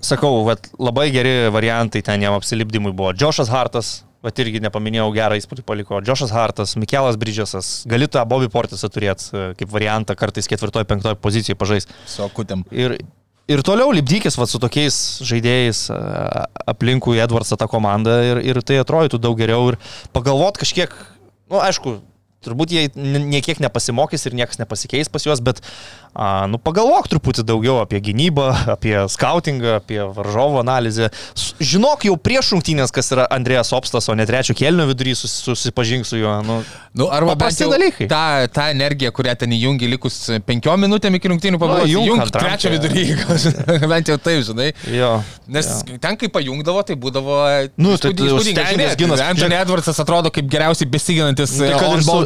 sakau, vat, labai geri variantai ten jam apsilipdymui buvo. Džošas Hartas, bet irgi nepaminėjau, gerą įspūdį paliko. Džošas Hartas, Mikelas Bridžasas, gali tą Bobby Portisą turėti e, kaip variantą, kartais ketvirtoje, penktoje pozicijoje pažais. Su akutėm. Ir, ir toliau lipdykis vat, su tokiais žaidėjais aplinkui Edwardsą tą komandą ir, ir tai atrodytų daug geriau ir pagalvot kažkiek, na, nu, aišku, turbūt jie niekiek nepasimokys ir niekas nepasikeis pas juos, bet, a, nu, pagalvok truputį daugiau apie gynybą, (laughs) apie skautingą, apie varžovo analizę. Žinok jau prieš rungtynės, kas yra Andrėjas Opstas, o ne trečio kelnio vidury sus, susipažink su juo. Nu, Nu, arba jau dalykai. Ta, ta energija, kurią ten įjungi likus penkiom minutėm iki rungtynių pabaigos, įjunk įjung antram trečią čia. vidurį, (laughs) bent jau taip, žinai. jo. Nes jo. ten, kai pajungdavo, tai būdavo... Nu, tai tu jau įspūdinga stengies žiūrėti. ginas. Anthony Edwardsas atrodo kaip geriausiai besiginantis Nu,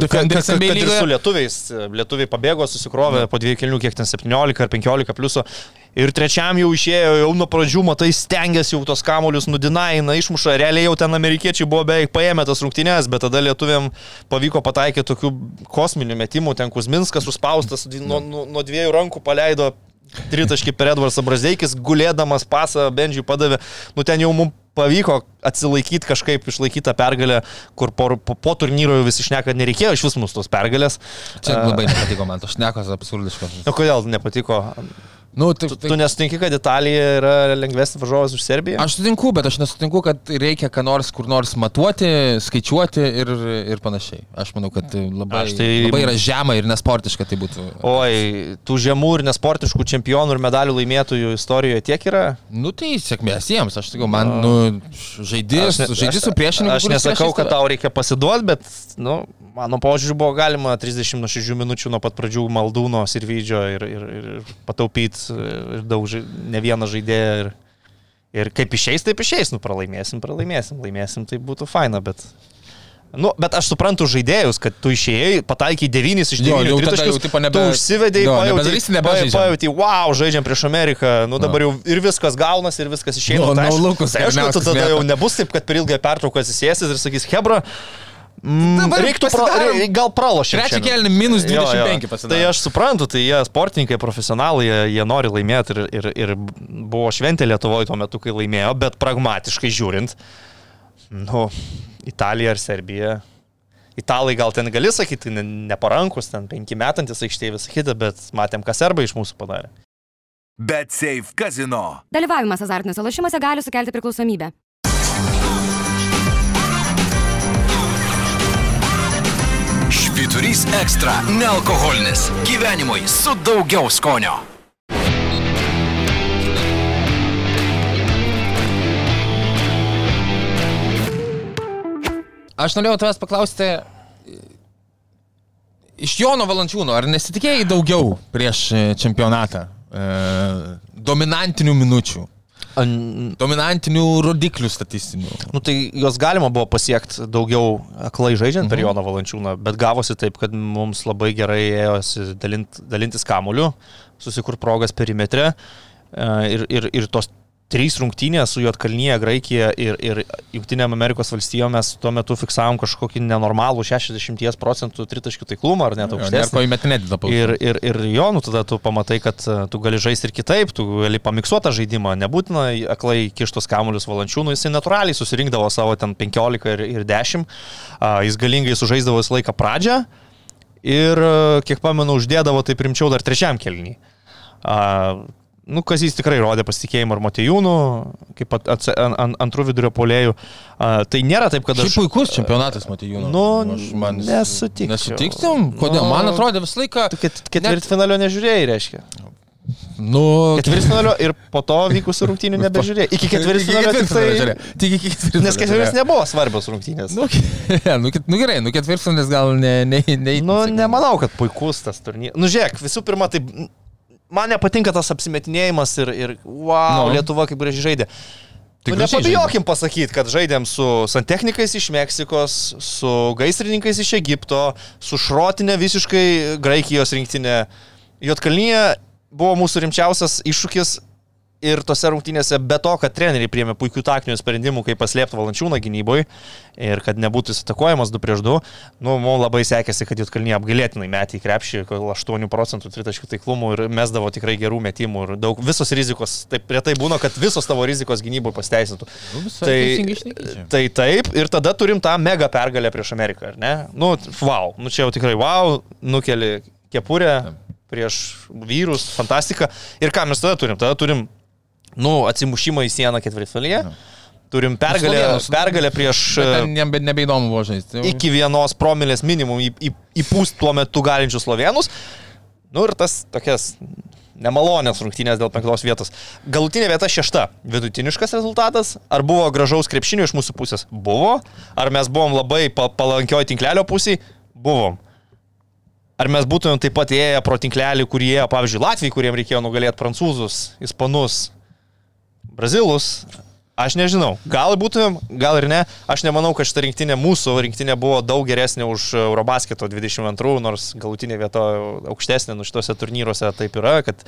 Tai defenderis NBA ir su lygoje. lietuviais, lietuviai pabėgo, susikrovė po dviejų kelnių, kiek ten 17 ar 15 pliuso. Ir trečiam jau išėjo, jau nuo pradžių, matai, stengiasi jau tos kamolius nudinaina, išmuša. Realiai jau ten amerikiečiai buvo beveik paėmę tas rungtynės, bet tada lietuviam pavyko pataikyti tokių kosminių metimų. Ten Kuzminskas suspaustas, nuo, nuo, nuo dviejų rankų paleido tritaškį per Edvarsą Brazdeikis, gulėdamas pasą Bendžiui padavė. Nu ten jau mums pavyko atsilaikyti kažkaip, išlaikyti tą pergalę, kur po, po, po turnyro jau visi šneka, nereikėjo iš vis mūsų tos pergalės. Čia labai nepatiko man, tos šnekos absurdiškos. O kodėl nepatiko? Nu, tai, Tu, tu nesutinki, kad Italija yra lengvesnis varžovas už Serbiją? Aš sutinku, bet aš nesutinku, kad reikia ką nors kur nors matuoti, skaičiuoti ir, ir panašiai. Aš manau, kad labai, Aš tai... tai- labai yra žema ir nesportiška tai būtų. Oi, tų žemų ir nesportiškų čempionų ir medalių laimėtojų istorijoje tiek yra? Nu tai sėkmės jiems, aš sakau, man, nu, žaidys, ne- žaidys su priešininku. Aš nesakau, kad tau reikia pasiduoti, bet, nu, mano požiūriu buvo galima 30 nuo 6 minučių nuo pat pradžių maldūno Sirvydžio ir, ir, ir pataupyti ir daug, ne vieną žaidėją. Ir, ir kaip išeis, taip išeis, nu, pralaimėsim, pralaimėsim, laimėsim, tai būtų faina, bet... Nu, bet aš suprantu žaidėjus, kad tu išėjai, pataikai 9 iš 9 Jo, jau tada jau, tipo, nebe- tu užsivedėjai, jo, pajauti, pajauti, wow, žaidžiam prieš Ameriką, nu dabar jau ir viskas gaunas, ir viskas išeina. Jo, Tai aišku- Naulukas tai aišku, tu tada jau nebus taip, kad per ilgą pertrauką atsisėsis ir sakys, Hebra, mm, reiktų pra, rei- gal pralošti. Trečią kėlinį minus 25 Tai pasidarė. aš suprantu, tai jie sportininkai, profesionalai, jie, jie nori laimėti ir, ir, ir buvo šventė Lietuvoje tuo metu, kai laimėjo, bet pragmatiškai žiūrint, nu, Italija ar Serbija. Italai gal ten gali sakyti, ne- neparankus, ten penki metantis aikštėje visą kitą, bet matėm, ką serbai iš mūsų padarė. Bet Safe Casino. Dalyvavimas azartiniuose lošimuose gali sukelti priklausomybę. Špit Švyturys ekstra - nealkoholinis. Gyvenimui su daugiau skonio. Aš norėjau tavęs paklausti, iš Jono Valančiūno, ar nesitikėjai daugiau prieš čempionatą? E, dominantinių minučių, An, dominantinių rodiklių statistinių. nu, tai jos galima buvo pasiekti daugiau aklai žaidžiant per Joną Valančiūną, bet gavosi taip, kad mums labai gerai ėjosi dalint, dalintis kamuoliu, susikur progas perimetre e, ir, ir, ir tos trys rungtynės su Jotkalnyje, Graikija ir, ir Junktinėm Amerikos valstijom mes tuo metu fiksavom kažkokį nenormalų 60 procentų tritaškių taiklumą ar net Ir aukštesnį. paėmėtinėti dabar. Ir, ir, ir jo, nu tada tu pamatai, kad e, tu gali žaisti ir kitaip, tu gali pamiksuotą žaidimą, nebūtina aklai kištus kamuolius valančiūnų, jisai natūraliai susirinkdavo savo ten 15 ir, ir 10, a, jis galingai sužaisdavo visą laiką pradžią ir, e, kiek pamenu, uždėdavo taip rimčiau dar trečiam kelnį. Nu, Kazys tikrai rodė pasitikėjimą ir Matejūnų, kaip at- atsa- an- an- antrų vidurio polėjų. A, Tai nėra taip, kad aš... puikus čempionatas, matai, jų. Nu, nesutikčiau. Nesutiktum? Kodėl? Nu. Man atrodė visą laiką. Ketvirtfinalio nežiūrėjai, reiškia. Nu, Ketvirtfinalio ir po to vykusių rungtynių (laughs) nebežiūrėjai. Iki ketvirtfinalio tik tai... Tik iki ketvirtfinalio. Nes ketvirtis nebuvo svarbios rungtynės. Nu, (laughs) nu, nu gerai, nu ketvirtfinalis gal ne... ne, ne Nu, nemanau, kad puikus tas turnyras. Nu, žiūrėk, visų pirma, tai man nepatinka tas apsimetinėjimas ir, ir wow, Nu. no. Lietuva kaip gražiai žaidė. Nu, nepabijokim pasakyti, kad žaidėm su santechnikais iš Meksikos, su gaisrininkais iš Egipto, su šrotinė visiškai Graikijos rinktinė. Jotkalnyje buvo mūsų rimčiausias iššūkis ir tose rungtynėse be to, kad treneriai priėmė puikių taktinių sprendimų, kaip paslėpti valančiūną gynyboje ir kad nebūtų įsitakojamas 2 prieš 2, nu, mums labai sekėsi, kad Jotkalnyje apgailėtinai metė į krepšį, gal 8 procentų tritaškių taiklumų ir mesdavo tikrai gerų metimų ir daug visos rizikos, taip retai būna, kad visos tavo rizikos gynyboje pasteisintų. Tai, tai taip, ir tada turim tą mega pergalę prieš Ameriką, ar ne? Nu, wow, nu čia jau tikrai wow, nukeli kepurę prieš vyrus, fantastika. Ir ką mes tada turim? Tada turim, nu, atsimušimą į sieną ketvirtfinalyje. Turim pergalę, Slovėnus. pergalę prieš e, Nebe, nebeįdomu buvo žaisti. iki vienos promilės minimum į- į- įpūst tuo metu galinčius slovenus. Nu ir tas tokias nemalonės rungtynės dėl penktos vietos. Galutinė vieta šešta. Vidutiniškas rezultatas. Ar buvo gražaus krepšinio iš mūsų pusės? Buvo. Ar mes buvom labai pa palankioj tinklelio pusėje? Buvom. Ar mes būtumėm taip pat ėję pro tinklelį, kurie pavyzdžiui, Latvijai, kuriems reikėjo nugalėti prancūzus, ispanus, brazilus? Aš nežinau. Gal būtumėm, gal ir ne. Aš nemanau, kad šita rinktinė, mūsų rinktinė buvo daug geresnė už Eurobasketo 22, nors galutinė vieta aukštesnė, nu šituose turnyruose taip yra, kad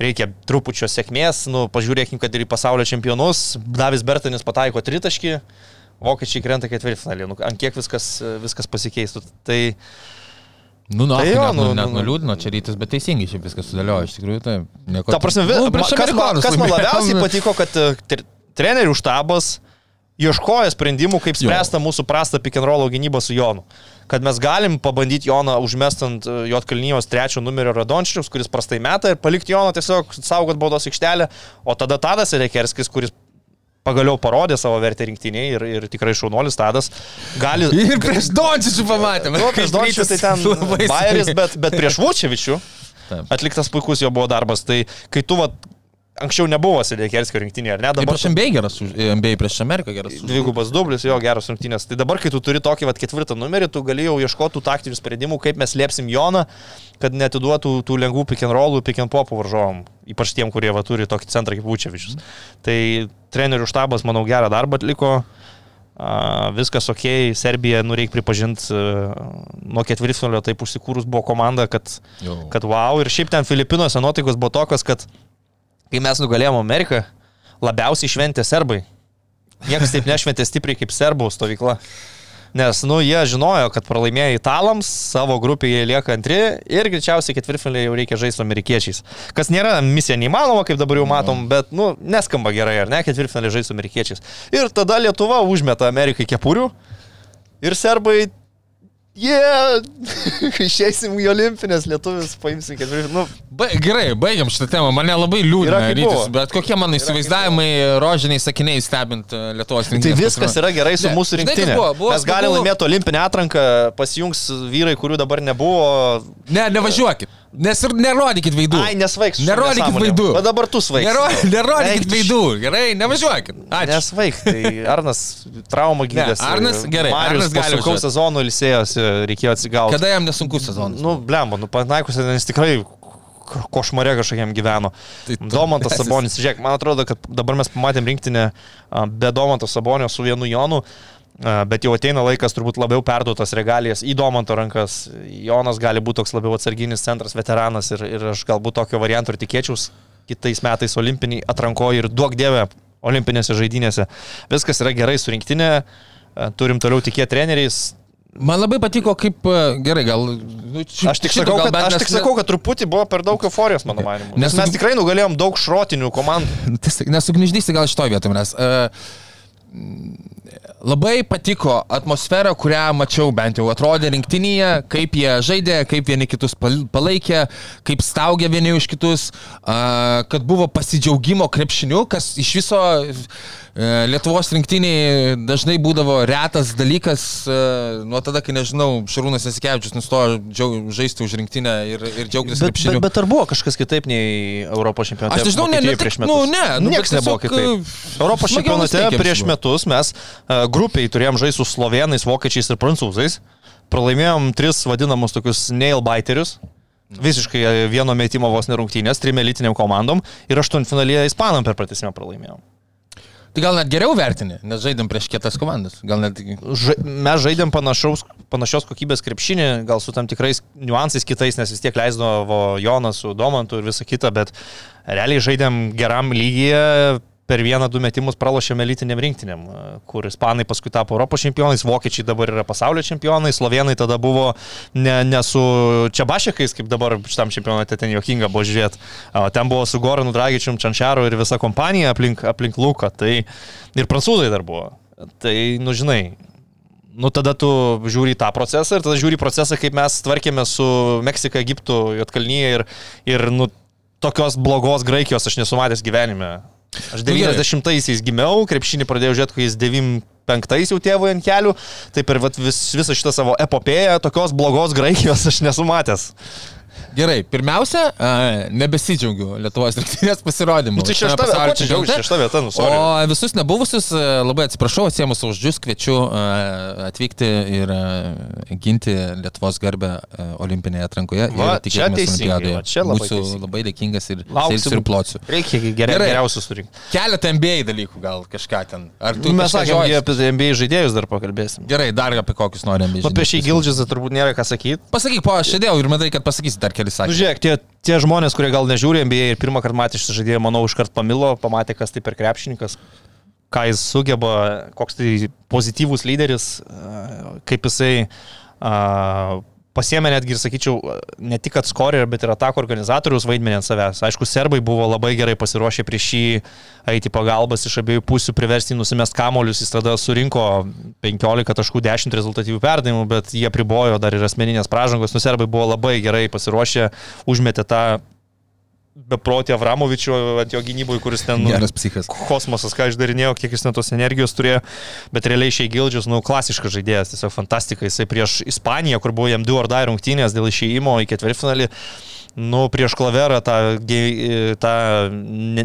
reikia trupučio sėkmės. Nu, pažiūrėkim, kad ir į pasaulio čempionus Davis Bertanis pataiko tritaškį, vokiečiai krenta ketvirtfinalį. Nu, ant kiek viskas, viskas pasikeistų. Tai Nu, nu, Tai tai jo, jo, net, nu, nu, net nu, nuliūdino čia rytis, bet teisingai šiaip viskas sudėliojo, iš tikrųjų, tai nieko. Ta prasme, Nu, kas, man, kas man labiausiai patiko, kad e, tre- trenerių štabas ieškojo sprendimų, kaip Jo. spręsta mūsų prastą pick and roll gynybą su Jonu. Kad mes galim pabandyti Joną užmestant Jotkalnyjos trečio numerio Radončičius, kuris prastai meta ir palikti Joną tiesiog saugot baudos aikštelę, o tada Tadas Rekerskis, kuris pagaliau parodė savo vertę rinktiniai ir, ir tikrai šaunuolis Tadas gali... (laughs) Ir prieš Dončičių pamatėme. Nu, prieš Dončičių tai ten (laughs) Bayeris, bet, bet prieš Vučevičių Taip. atliktas puikus jo buvo darbas. Tai kai tu va, anksčiau nebuvo Sėdėkerskio rinktinėje, ar ne? Dabar prieš MBA geras, MBA prieš Ameriką geras. dvigubas dublis, jo geras rungtynės. Tai dabar, kai tu turi tokį vat, ketvirtą numerį, tu gali jau ieškoti taktinių sprendimų, kaip mes liepsim Joną, kad netiduotų tų lengvų pick and rollų, pick and popų varžovom. Ypač tiem, kurie va, turi tokį centrą kaip Vučevičius. Tai trenerių štabas, manau, gerą darbą atliko. A, viskas ok, Serbija, nu reikia pripažinti, nuo ketvirtfinalio taip užsikūrus buvo komanda, kad Jo. kad wow, ir šiaip ten Filipinuose nuotaikos buvo tokios, kad kai mes nugalėjome Ameriką, labiausiai šventė serbai. Niekas taip nešventė stipriai kaip serbų stovykla. Nes, nu, jie žinojo, kad pralaimėjo italams, savo grupėje lieka antri ir greičiausiai ketvirtfinalį jau reikia žaisti su amerikiečiais. Kas nėra misija neįmanoma, kaip dabar jau matom, bet, nu, neskamba gerai, ar ne, ketvirtfinalį žaisti su amerikiečiais. Ir tada Lietuva užmeta Amerikai kepurių ir serbai yeah! (laughs) išeisim į olimpinės lietuvius, paimsim ketvirtį. Nu, Ba, gerai, baigiam šitą temą. Mane labai kaip rytis, bet kokie mano įsivaizdavimai rožiniai sakiniai stebint e, Lietuvos Tai rinktinę. viskas yra gerai su Ne, mūsų rinktinė. buvo? Buvo Mes galime laimėti olimpinę atranką, pasijungs vyrai, kurių dabar nebuvo. Ne, nevažiuokit. Nes ir nerodykit veidų. Ai, nesvaigs. su Nerodykit nesąmonėm. veidų. Bet dabar tu svaig. Nero, nerodykit Eik veidų. Gerai, nevažiuokit. Ačiū. Nesvaig, tai Arnas traumą gydėsi. Arnas gerai, Marius Arnas gali sunkaus sezono ilsėjosi, reikėjo atsigauti. Kada jam nesunkus sezonas? Nu, blemba, nu, panaikus, nes tikrai košmarė kažkokiam gyveno. Tai Domantas (laughs) Sabonis, žiūrėk, man atrodo, kad dabar mes pamatėm rinktinę be Domanto Sabonio su vienu Jonu, a, bet jau ateina laikas turbūt labiau perduotas regalijas į Domanto rankas. Jonas gali būti toks labiau atsarginis centras, veteranas ir, ir aš galbūt tokio varianto ir tikėčiaus kitais metais olimpiniai atrankoji ir duok dievę olimpinėse žaidynėse. Viskas yra gerai su rinktinė, a, turim toliau tikėti treneriais. Man labai patiko, kaip gerai, gal... nu, ši- Aš tik, šito sakau, gal kad, aš tik ne- sakau, kad truputį buvo per daug euforijos, mano manimu. Nes Nes- mes tikrai nugalėjom daug šrotinių komandų. (laughs) Nesugniždysi gal šitoj vietoj, nes uh, labai patiko atmosfera, kurią mačiau bent jau atrodė rinktinėje, kaip jie žaidė, kaip vieni kitus pal- palaikė, kaip staugė vieni už kitus, kad buvo pasidžiaugimo krepšiniu, kas iš viso Lietuvos rinktiniai dažnai būdavo retas dalykas uh, nuo tada, kai, nežinau, Šarūnas Esikevičius nustojo džiau- žaisti už rinktinę ir, ir džiaugtis Bet, krepšiniu. bet, bet ar buvo kažkas kitaip nei Europos čempionate? Aš nežinau, ne, ne, prieš metus. nu, ne, nu, Niekas bet nebuvo kitaip. e, Europos čempionate prieš metus mes grupiai turėjom žaisti su slovenais, vokiečiais ir prancūzais. Pralaimėjom tris vadinamus tokius nailbiterius. Visiškai e, vieno metimo vos nerungtynės, trim elitiniam komandom ir aštuntfinalėje Ispanam per pratesimą pralaimėjom. Tai gal net geriau vertini, nes žaidėm prieš kietas komandas. Net... Ža mes žaidėm panašaus, panašios kokybės krepšinį, gal su tam tikrais niuansais kitais, nes vis tiek leisdavo Jonas su Domantu ir visa kita, bet realiai žaidėm geram lygyje. Per vieną, du metimus pralošėme elitiniam rinktiniam, kur ispanai paskui tapo Europos čempionais, vokiečiai dabar yra pasaulio čempionai, slovenai tada buvo ne, ne su Čiabašekais, kaip dabar šitam čempionate ten jokinga buvo žiūrėti, ten buvo su Goranu Dragičium, Čančiaru ir visa kompanija aplink, aplink Luką, tai ir prancūzai dar buvo. Tai, nu žinai, Nu, tada tu žiūri tą procesą ir tada žiūri procesą, kaip mes tvarkėme su Meksika, Egiptu, Jotkalnyje ir, ir nu, tokios blogos Graikijos aš nesu matęs gyvenime. Aš Nu, gerai. 90-aisiais gimiau, krepšinį pradėjau žiūrėti, kai jis 95-ais jau tėvui ant kelių, tai per vis, visą šitą savo epopėją tokios blogos Graikijos aš nesu matęs. Gerai, pirmiausia, nebesidžiaugiu Lietuvos rinktinės pasirodymu. Nu, tai šešta vieta, čia čempionate. šešta vieta, nu, sorry. O visus nebuvusius, labai atsiprašau, atsiemus uždžius, kviečiu a, atvykti ir ginti Lietuvos garbę olimpinėje atrankoje. Va, čia teisingai, va, čia labai Būsiu teisingai. labai dėkingas ir Lauksim. sėdėsiu ir plociu. Reikia geria, Gerai. geriausius surinkti. Keletą NBA dalykų gal kažką ten. Ar tu Mes sakėme, apie NBA žaidėjus dar pakalbėsim. Gerai, dar apie kokius nori NBA. Nu, apie šį. Gildžizą turbūt nėra ką sakyti. Pasakyk, po aš sėdėjau ir matai, kad pasakysi dar kelias Nu, sakinius. žiūrėk, tie, tie žmonės, kurie gal nežiūri NBA ir pirmą kartą matė šitą žaidėją, manau, iškart pamilo, pamatė, kas tai per krepšininkas, ką jis sugeba, koks tai pozityvus lyderis, kaip jisai a, pasiemė netgi ir, sakyčiau, ne tik kad skorer, bet ir atako organizatorius vaidmenį ant savęs. Aišku, serbai buvo labai gerai pasiruošę prieš jį eiti pagalbas iš abiejų pusių, priversti nusimest kamolius, jis tada surinko 15 taškų 10 rezultatyvių perdavimų, bet jie pribojo dar ir asmeninės pražangos. Nu, serbai buvo labai gerai pasiruošę, užmetė tą beprotį Avramovičių ant jo gynybui, kuris ten... nu, Geras psichas. kosmosas, ką išdarinėjo, kiek jis net tos energijos turėjo, bet realiai šiai Gildžius, nu, klasiškas žaidėjas, tiesiog fantastika, jisai prieš Ispaniją, kur buvo jam du ar dar rungtynės dėl išėjimo į ketvirtfinalį, nu, prieš klaverą tą, tą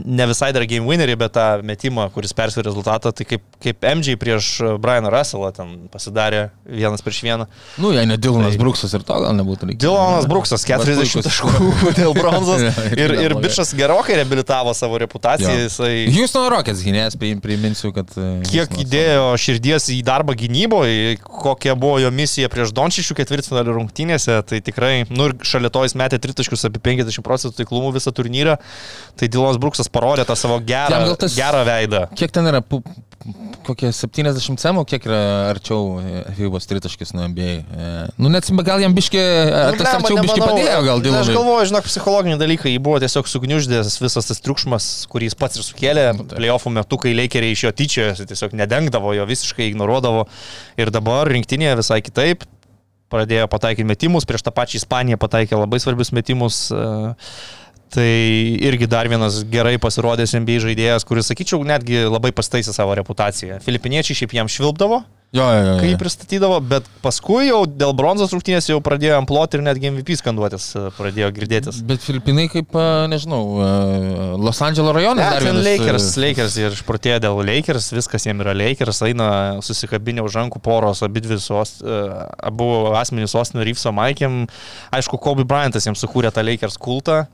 ne, visai dar game winnerį, bet tą metimą, kuris persvė rezultatą, tai kaip, kaip MJ prieš Brianą Russellą ten pasidarė vienas prieš vieną. Nu, jei ne Dilonas Tai- Bruksas ir to gal nebūtų reikėję. Dilonas Bruksas 40 puikus. taškų (laughs) dėl bronzos (laughs) ir, ir bičias gerokai reabilitavo savo reputaciją. Jo. Jisai... Houston Rockets gynėjas, pri- priminsiu, kad... e, kiek įdėjo širdies į darbą gynyboje, kokia buvo jo misija prieš Dončišių ketvirtfinalio rungtynėse, tai tikrai, nu ir šalia to jis metė tritaškius apie 50 procentų taiklumų visą turnyrą, tai Dilonas Bruksas parodė tą savo gerą, tas- gerą veidą. Kiek ten yra, kokie 70 cemų, kiek yra arčiau e, Fibos tritaškis nuo NBA? E, Nu, net gal jam biški, Nu, tas arčiau biški padėjo, gal Aš Dilonui. galvoju, žinok, psichologiniai dalykai, jį buvo tiesiog sugniuždęs visas tas triukšmas, kurį jis pats ir sukėlė. Nu. Playoffų metu, kai leikeriai iš jo tyčiojosi, tiesiog nedengdavo jo, visiškai ignoruodavo. Ir dabar rinktinėje visai kitaip. Pradėjo pataikyti metimus, prieš tą pačią Ispaniją pataikė labai svarbius metimus. e, Tai irgi dar vienas gerai pasirodęs NBA žaidėjas, kuris, sakyčiau, netgi labai pastaisė savo reputaciją. Filipiniečiai šiaip jam švilpdavo, Jo, jo, jo. kai jį pristatydavo, bet paskui jau dėl bronzos rungtynės jau pradėjo amploti ir netgi MVP skanduotis e, pradėjo girdėtis. Bet Filipinai kaip, a, nežinau, a, Los Andželo rajonas Ne, dar vienas. e, Lakers, Lakers ir išprotėjo dėl Lakers, viskas jiem yra Lakers, eina susikabinę už rankų poros, abi dvi e, abu asmenys Ostino Reeveso Maikėm. Aišku, Kobe Bryantas jiems sukūrė tą Lakers kultą.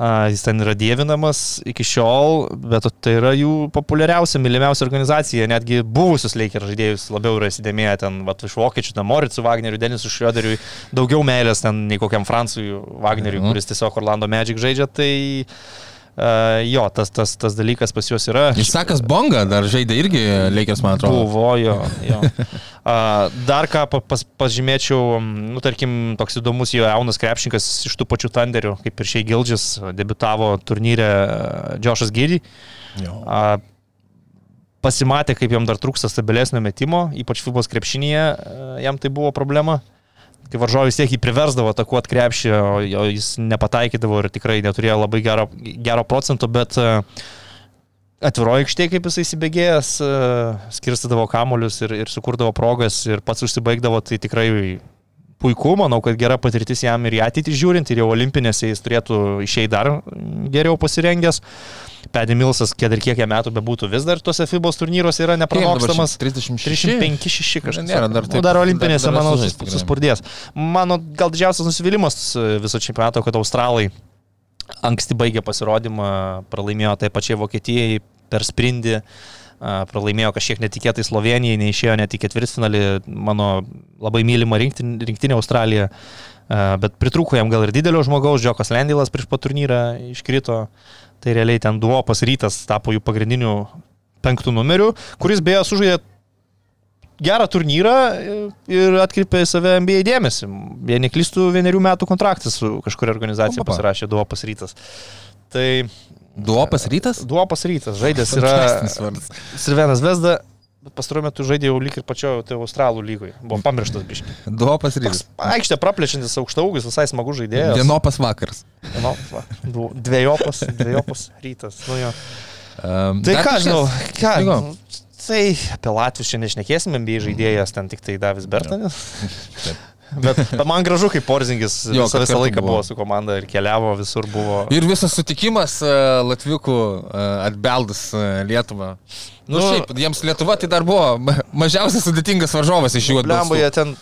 Jis ten yra dievinamas iki šiol, bet tai yra jų populiariausia, mylimiausia organizacija. Netgi buvusius Lakers žaidėjus labiau yra įsidėmėję ten, va, iš vokiečių, ten Moritsu Wagneriu, Denisu Šrioderiui, daugiau meilės ten nei kokiam Francui Wagneriui, Mhm. kuris tiesiog Orlando Magic žaidžia. Tai uh, jo, tas, tas, tas dalykas pas juos yra. Išsakas Bonga dar žaidė irgi Lakers, man atrodo. Buvo jo. jo. Dar ką pa- pas, pažymėčiau, nu, tarkim, toks įdomus jo jaunas krepšininkas iš tų pačių Thunderių, kaip ir šiai Gildžis, debitavo turnyre Džošas Gydy. Pasimatė, kaip jam dar trūksta stabilesnio metimo, ypač FIBOS krepšinėje, jam tai buvo problema. Kai varžovai vis tiek jį priversdavo atakuoti krepšį, o jis nepataikydavo ir tikrai neturėjo labai gero, gero procento, bet a, atviroji aikštė, kaip jisai įsibėgėjęs, e, skirstydavo kamolius ir, ir sukurdavo progas ir pats užsibaigdavo, tai tikrai puiku, manau, kad gera patirtis jam ir į ateitį žiūrint, ir jau olimpinėse jis turėtų išeiti dar geriau pasirengęs. Pedė Milsas, kiek ir kiek jam metų bebūtų, vis dar tuose FIBOS turnyruose yra nepranokstamas. 36. 35-6 kažkas. Nėra dar Nu, taip- dar olimpinėse, dar- dar manau, tikrai. suspurdės. Mano gal didžiausias nusivylimas e, viso čempionato, kad Australai anksti baigė pasirodymą, pralaimėjo tai pačiai Vokietijai per sprindį, a, pralaimėjo kažkiek netikėtai Slovenijai, neišėjo net į ketvirtfinalį, mano labai mylima rinktinė, rinktinė Australija, a, bet pritrūko jam gal ir didelio žmogaus, Džokas Lendilas prieš pat turnyrą iškrito, tai realiai ten duopas rytas tapo jų pagrindiniu penktų numeriu, kuris beje sužaidė gerą turnyrą ir atkreipė į save NBA dėmesį. Jei neklystų, vienerių metų kontraktas su kažkuria organizacija pasirašė Duopas rytas. Tai Duopas rytas? Duopas rytas, žaidęs yra. Sirvenas Vesda, bet pastaruoju metu žaidė jau lyg ir pačio tai Australų lygoje. Buvo pamirštas biškiai. Duopas rytas. Aikštė praplečiantis aukšta ūgis, visai smagu žaidėjas. Vienopas vakaras. Nu, va, du- dviejopas, dviejopas rytas. Nu, jo. Um, Tai ką, žinau, ką, nu, tai apie Latvius šiandien nešnekėsim, NBA žaidėjas ten tik tai Davis Bertanis. Taip. Bet, bet man gražu, kaip Porzingis Jo, visą, visą laiką buvo. buvo su komanda ir keliavo, visur buvo. Ir visas sutikimas uh, Latviukų uh, atbeldus uh, Lietuvą. Nu, Nu, šiaip, jiems Lietuva tai dar buvo ma- mažiausiai sudėtingas varžovas iš jų Blemba, atbelstų. jie ten,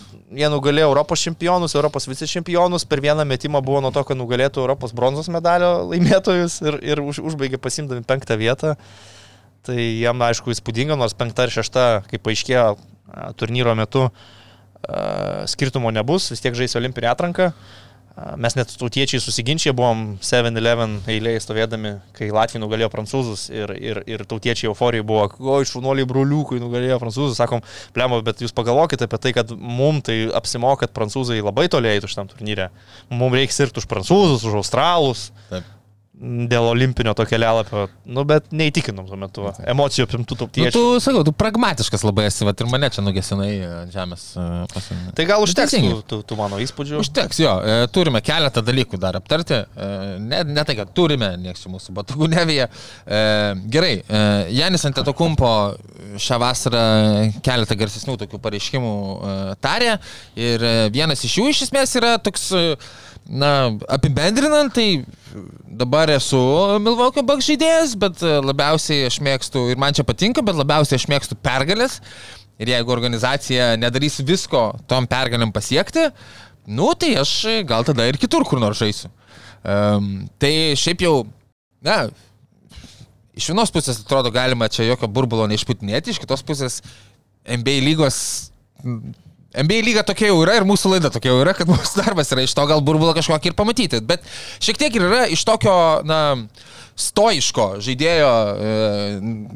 jie nugalėjo Europos čempionus, Europos vicečempionus, per vieną metimą buvo nuo to, kad nugalėtų Europos bronzos medalio laimėtojus ir, ir už, užbaigė pasimdami penktą vietą. Tai jam, aišku, įspūdinga, nors penkta ir šešta, kaip paaiškėjo turnyro metu, a, skirtumo nebus, vis tiek žais olimpinę atranką. A, Mes net tautiečiai susiginčiai buvom 7-11 eilėje stovėdami, kai Latvija nugalėjo prancūzus ir, ir, ir tautiečiai euforijai buvo, o šunuoliai broliukai nugalėjo prancūzus, sakom, plemo, bet jūs pagalvokite apie tai, kad mums tai apsimoka, kad prancūzai labai toliai eitų šitam turnyrė. Mums reikia sirgti už prancūzus, už australus. Taip. Dėl olimpinio to kelialapio, nu bet neįtikinom tuo metu, va. emocijų apimtų Nu, tautiečių. tu, sakau, tu pragmatiškas labai esi, vat, ir mane čia nugesinai ant žemės. Uh, pasim... Tai gal užteks tų, tų, tų mano įspūdžių. Užteks, jo, e, turime keletą dalykų dar aptarti. E, Ne, ne tai, kad turime, nieks čia mūsų batugų nevyja. E, Gerai, e, Janis Antetokumpo šią vasarą keletą garsesnių tokių pareiškimų e, tarė ir e, vienas iš jų iš esmės yra toks, e, na, apibendrinant, tai dabar esu Milwaukee Bucks žaidėjas, bet e, labiausiai aš mėgstu, ir man čia patinka, bet labiausiai aš mėgstu pergalės. Ir jeigu organizacija nedarys visko tom pergalėm pasiekti, nu tai aš gal tada ir kitur kur nors žaisiu. Um, tai šiaip jau, na, iš vienos pusės atrodo galima čia jokio burbulo neišputinėti, iš kitos pusės NBA lygos NBA lyga tokia jau yra ir mūsų laida tokia jau yra, kad mūsų darbas yra iš to gal burbulą kažkokį ir pamatyti. Bet šiek tiek ir yra iš tokio, na, stoiško žaidėjo, e,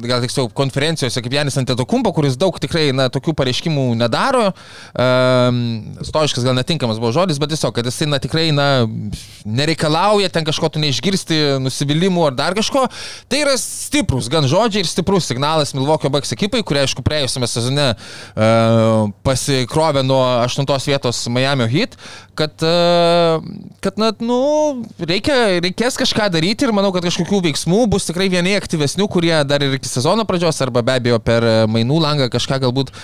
gal tiksliau, konferencijose kaip Janis Antetokumpo, kuris daug tikrai na, tokių pareiškimų nedaro. E, stoiškas gal netinkamas buvo žodis, bet tiesiog, kad jisai na, tikrai na, nereikalauja ten kažko tu neišgirsti, nusivylimų ar dar kažko. Tai yra stiprus gan žodžiai ir stiprus signalas Milvokio Baks ekipai, kurie aišku praėjusiame sezone e, pasikrovė nuo 8 vietos Miami Heat, kad, e, kad na, nu, reikia, reikės kažką daryti ir manau, kad kažkokių veiksmų bus tikrai vieni aktyvesnių, kurie dar ir iki sezono pradžios arba be abejo per mainų langą kažką galbūt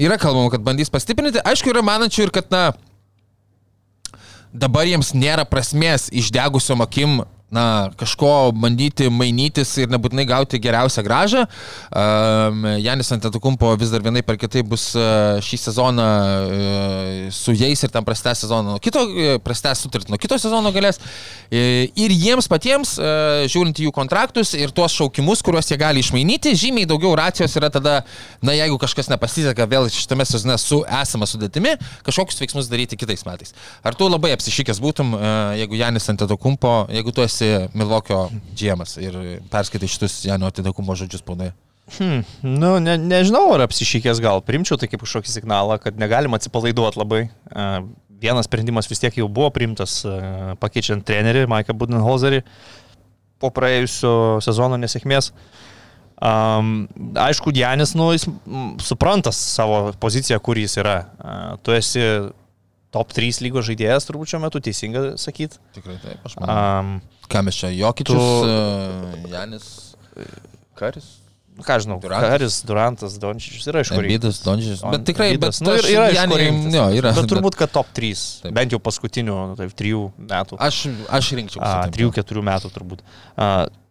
yra kalbama, kad bandys pastiprinti. Aišku, yra manančių ir kad, na, dabar jiems nėra prasmės išdegusiom akim na, kažko bandyti mainytis ir nebūtinai gauti geriausią gražą. Um, Janis Antetokumpo vis dar vienai per kitai bus uh, šį sezoną uh, su jais ir tam prastęs sezoną nuo kito, uh, prastęs sutartį nuo kito sezono galės. Ir jiems patiems, žiūrint į jų kontraktus ir tuos šaukimus, kuriuos jie gali išmainyti, žymiai daugiau racijos yra tada, na, jeigu kažkas nepasiseka vėl šitame sezone su esama sudėtimi, kažkokius veiksmus daryti kitais metais. Ar tu labai apsišykęs būtum, jeigu Janis Antetokumpo, jeigu tu esi esi Milvokio džiemas ir perskaitai šitus Janio atidakumo žodžius ponai. Hmm, nu, ne, nežinau, ar apsišykęs gal primčiau tai kaip kažkokį signalą, kad negalima atsipalaiduoti labai. Uh, vienas sprendimas vis tiek jau buvo priimtas, uh, pakeičiant trenerį Maiką Budenholzerį po praėjusio sezono nesėkmės. Um, aišku, Janis, nu, jis supranta savo poziciją, kur jis yra. Uh, tu esi top 3 lygos žaidėjas, turbūt šiuo metu teisinga sakyti. Tikrai taip, aš manau. Um, Ką mes čia, Jokičius, tu... uh, Janis, Karis? Ką žinau, Durantas. Karis, Durantas, Dončičius yra iš kur. Vydas, Dončičius. Bet tikrai, Vydas, bet nu, ir, yra iš kur. Jo, yra. Bet turbūt, kad top 3. Taip. Bent jau paskutinių, nu, taip, 3 metų. Aš, aš rinkčiau. 3-4 metų turbūt. A,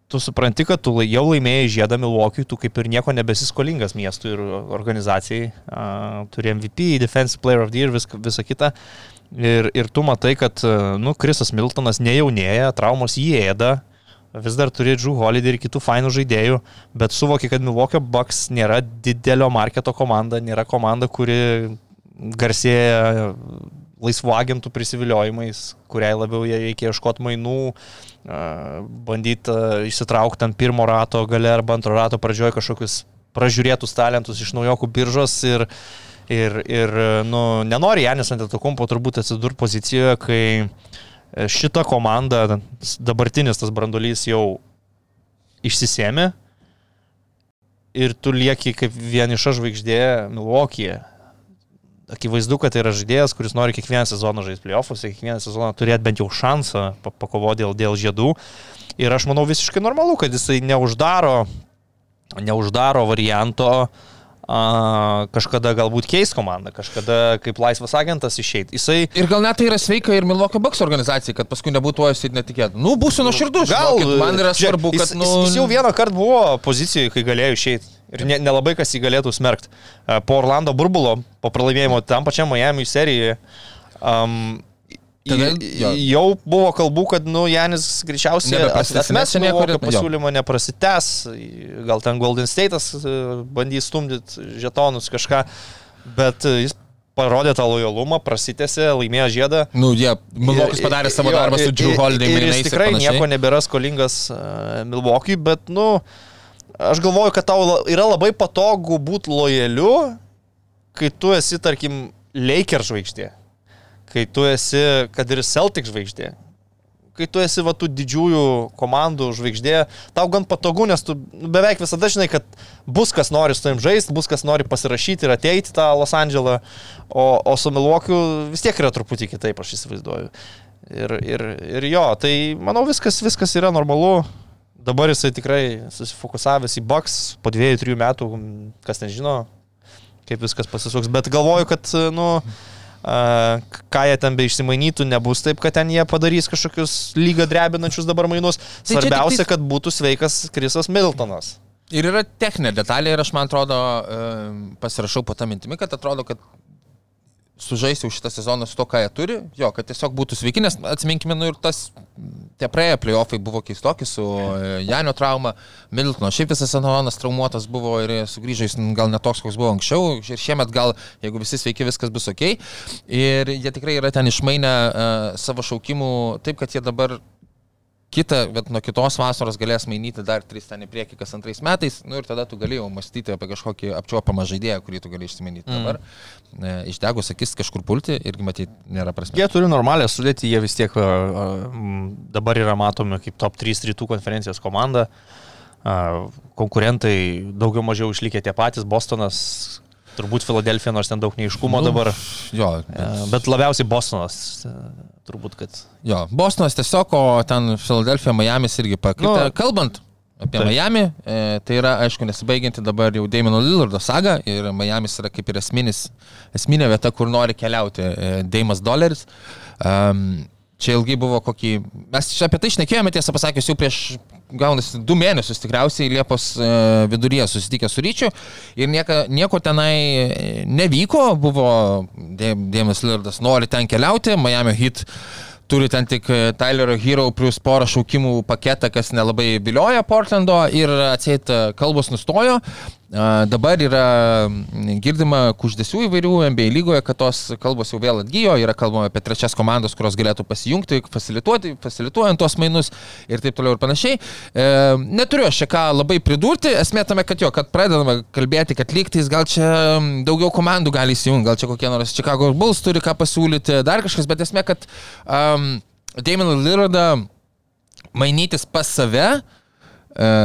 tu supranti, kad tu jau laimėjai žiedą Milwaukee'ui, tu kaip ir nieko nebesiskolingas miestui ir organizacijai. Uh, turi MVP, Defensive Player of the Year, vis, visą kitą. Ir, ir tu matai, kad, nu, Krisas Miltonas nejaunėja, traumos jį ėda, vis dar turi Drew Holiday ir kitų fainų žaidėjų, bet suvoki, kad Milwaukee Bucks nėra didelio marketo komanda, nėra komanda, kuri garsėja laisvų agentų prisiviliojimais, kuriai labiau reikia ieškoti mainų, bandyti išsitraukti ant pirmo rato gale arba antro rato pradžioje kažkokius pražiūrėtus talentus iš naujokų biržos ir, ir, ir nu, nenori Janis Antetokumpo turbūt atsidurti pozicijoje, kai šita komanda, dabartinis tas brandolys jau išsisėmė ir tu lieki kaip vieniša žvaigždė Milvokėje akivaizdu, kad tai yra žaidėjas, kuris nori kiekvieną sezoną žaisti playoffuose, kiekvieną sezoną turėti bent jau šansą pakovoti dėl, dėl žiedų. Ir aš manau visiškai normalu, kad jisai neuždaro, neuždaro varianto a, kažkada galbūt keis komandą, kažkada kaip laisvas agentas išeiti. Jisai... Ir gal net tai yra sveika ir Milwaukee Bucks organizacijai, kad paskui nebūtų esi netikėta. Nu, būsiu nuoširdus. Gal, žinokit, man yra svarbu, kad... Jis, nu... jis, jis jau vieną kartą buvo pozicijoje, kai galėjo išeiti. Ir ne, nelabai kas jį galėtų smerkti. Po Orlando burbulo, po pralaimėjimo tam pačiam Miami serijoje, um, Tada, jo. jau buvo kalbų, kad nu, Janis greičiausiai atmes Milwaukee pasiūlymą, neprasitęs, gal ten Golden State'as e, bandys stumdyti žetonus kažką, bet e, jis parodė tą lojalumą, prasitėsi, laimėjo žiedą. Nu, jie, yeah, Milvokis padarė savo darbą su Drew Holiday. Ir jis tikrai nieko nebėra skolingas uh, Milvokui, bet, nu, Aš galvoju, kad tau yra labai patogu būti lojaliu, kai tu esi, tarkim, Laker žvaigždė, kai tu esi, kad ir Celtic žvaigždė, kai tu esi va tų didžiųjų komandų žvaigždė, tau gan patogu, nes tu beveik visada žinai, kad bus kas nori su tavim žaisti, bus kas nori pasirašyti ir ateiti tą Los Andželą, o, o su Milwaukee vis tiek yra truputį kitaip, aš įsivaizduoju. Ir, ir, ir jo, tai manau viskas, viskas yra normalu. Dabar jisai tikrai susifokusavęs į Bucks po dviejų, trijų metų, kas nežino, kaip viskas pasisuks, bet galvoju, kad, nu, Uh, ką jie ten be išsimainytų, nebus taip, kad ten jie padarys kažkokius lygą drebinančius dabar mainus. Tai Svarbiausia, kad būtų sveikas Krisas Miltonas. Ir yra techninė detalė ir aš man atrodo, pasirašau po tą mintimį, kad atrodo, kad sužais jau šitą sezoną su to, ką jie turi, jo, kad tiesiog būtų sveiki, nes atsiminkime, nu ir tas, tie praėję playoffai buvo keistoki su e, Janio trauma, Middletono, šiaip visas sezonas traumuotas buvo ir sugrįžo jis gal netoks, koks buvo anksčiau, ir šiemet gal, jeigu visi sveiki, viskas bus ok. Ir jie tikrai yra ten išmainę uh, savo šaukimų taip, kad jie dabar kitą, bet nuo kitos vasaros galės mainyti dar tris ten į priekį kas antrais metais, nu ir tada tu galėjau mąstyti apie kažkokį apčiuopamą žaidėją, kurį tu gali išsimanyti. Mm. Dabar e, išdegus akis kažkur pulti irgi matyti nėra prasmės. Jie turi normalią sudėtį, jie vis tiek a, m, dabar yra matomi kaip top 3 rytų konferencijos komanda. A, Konkurentai daugiau mažiau išlikė tie patys, Bostonas, turbūt Filadelfija, nors ten daug neiškumo Nu, dabar. Jo, E, Bet labiausiai Bostonas, e, turbūt, kad jo, Bostonas tiesiog, o ten Filadelfija, Miamis irgi pakitė. Nu, Kalbant apie taip. Miami, e, tai yra, aišku, nesibaigianti dabar jau Damino Lillardo saga ir Miamis yra kaip ir esminis, esminė vieta, kur nori keliauti e, Deimas Doleris. Um, Čia ilgai buvo kokį... Mes apie tai išnekėjome, tiesą pasakius, jau prieš gaunasi du mėnesius tikriausiai Liepos e, viduryje susitikę su Ryčiu ir nieka, nieko tenai e, nevyko, buvo Dėmes Lirdas nori ten keliauti, Miami Heat turi ten tik e, Tylerio Hero plus porą šaukimų paketą, kas nelabai vilioja Portlando ir atseit kalbos nustojo. Dabar yra mm, girdima kuždesių įvairių NBA lygoje, kad tos kalbos jau vėl atgyjo, yra kalbama apie trečias komandas, kurios galėtų pasijungti, fasilituoti, fasilituojant tuos mainus ir taip toliau ir panašiai. E, neturiu aš čia ką labai pridurti, esmė tame, kad jo, kad pradedame kalbėti, kad lygtais gal čia mm, daugiau komandų gali įsijungti, gal čia kokie nors Chicago Bulls turi ką pasiūlyti, dar kažkas, bet esmė, kad um, Damon Lillardą mainytis pas save, e,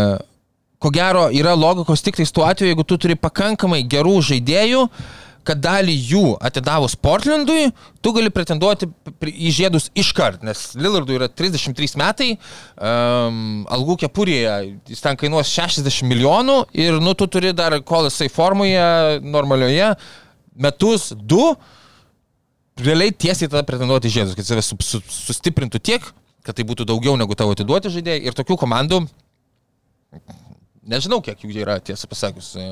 ko gero yra logikos tik tais tuo atveju, jeigu tu turi pakankamai gerų žaidėjų, kad dalį jų atidavus Portlandui, tu gali pretenduoti į žiedus iškart, nes Lillardui yra 33 metai, um, algų kepurėje jis ten kainuos 60 milijonų ir nu tu turi dar, kol jisai formoje normalioje, metus, du, realiai tiesiai tada pretenduoti į žiedus, kad save su, su, sustiprintų tiek, kad tai būtų daugiau negu tavo atiduoti žaidėjai ir tokių komandų Nežinau, kiek jų yra, tiesą pasakius. E,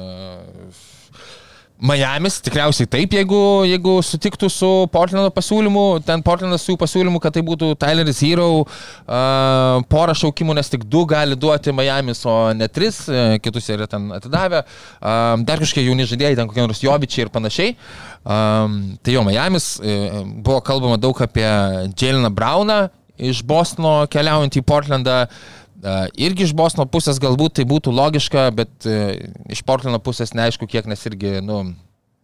Miamis tikriausiai taip, jeigu, jeigu sutiktų su Portlando pasiūlymu, ten Portlandas su jų pasiūlymu, kad tai būtų Tyleris Hero, uh, porą šaukimų, nes tik du gali duoti Miamis, o ne tris, uh, kitus yra ten atidavę. Uh, dar kažkokie jauni žaidėjai, ten kokie nors Jovičiai ir panašiai. Um, tai jo, Miamis, uh, buvo kalbama daug apie Jaleną Browną iš Bostono keliaujant į Portlandą. Uh, irgi iš Bosno pusės galbūt tai būtų logiška, bet uh, iš Portlando pusės neaišku kiek, nes irgi, nu,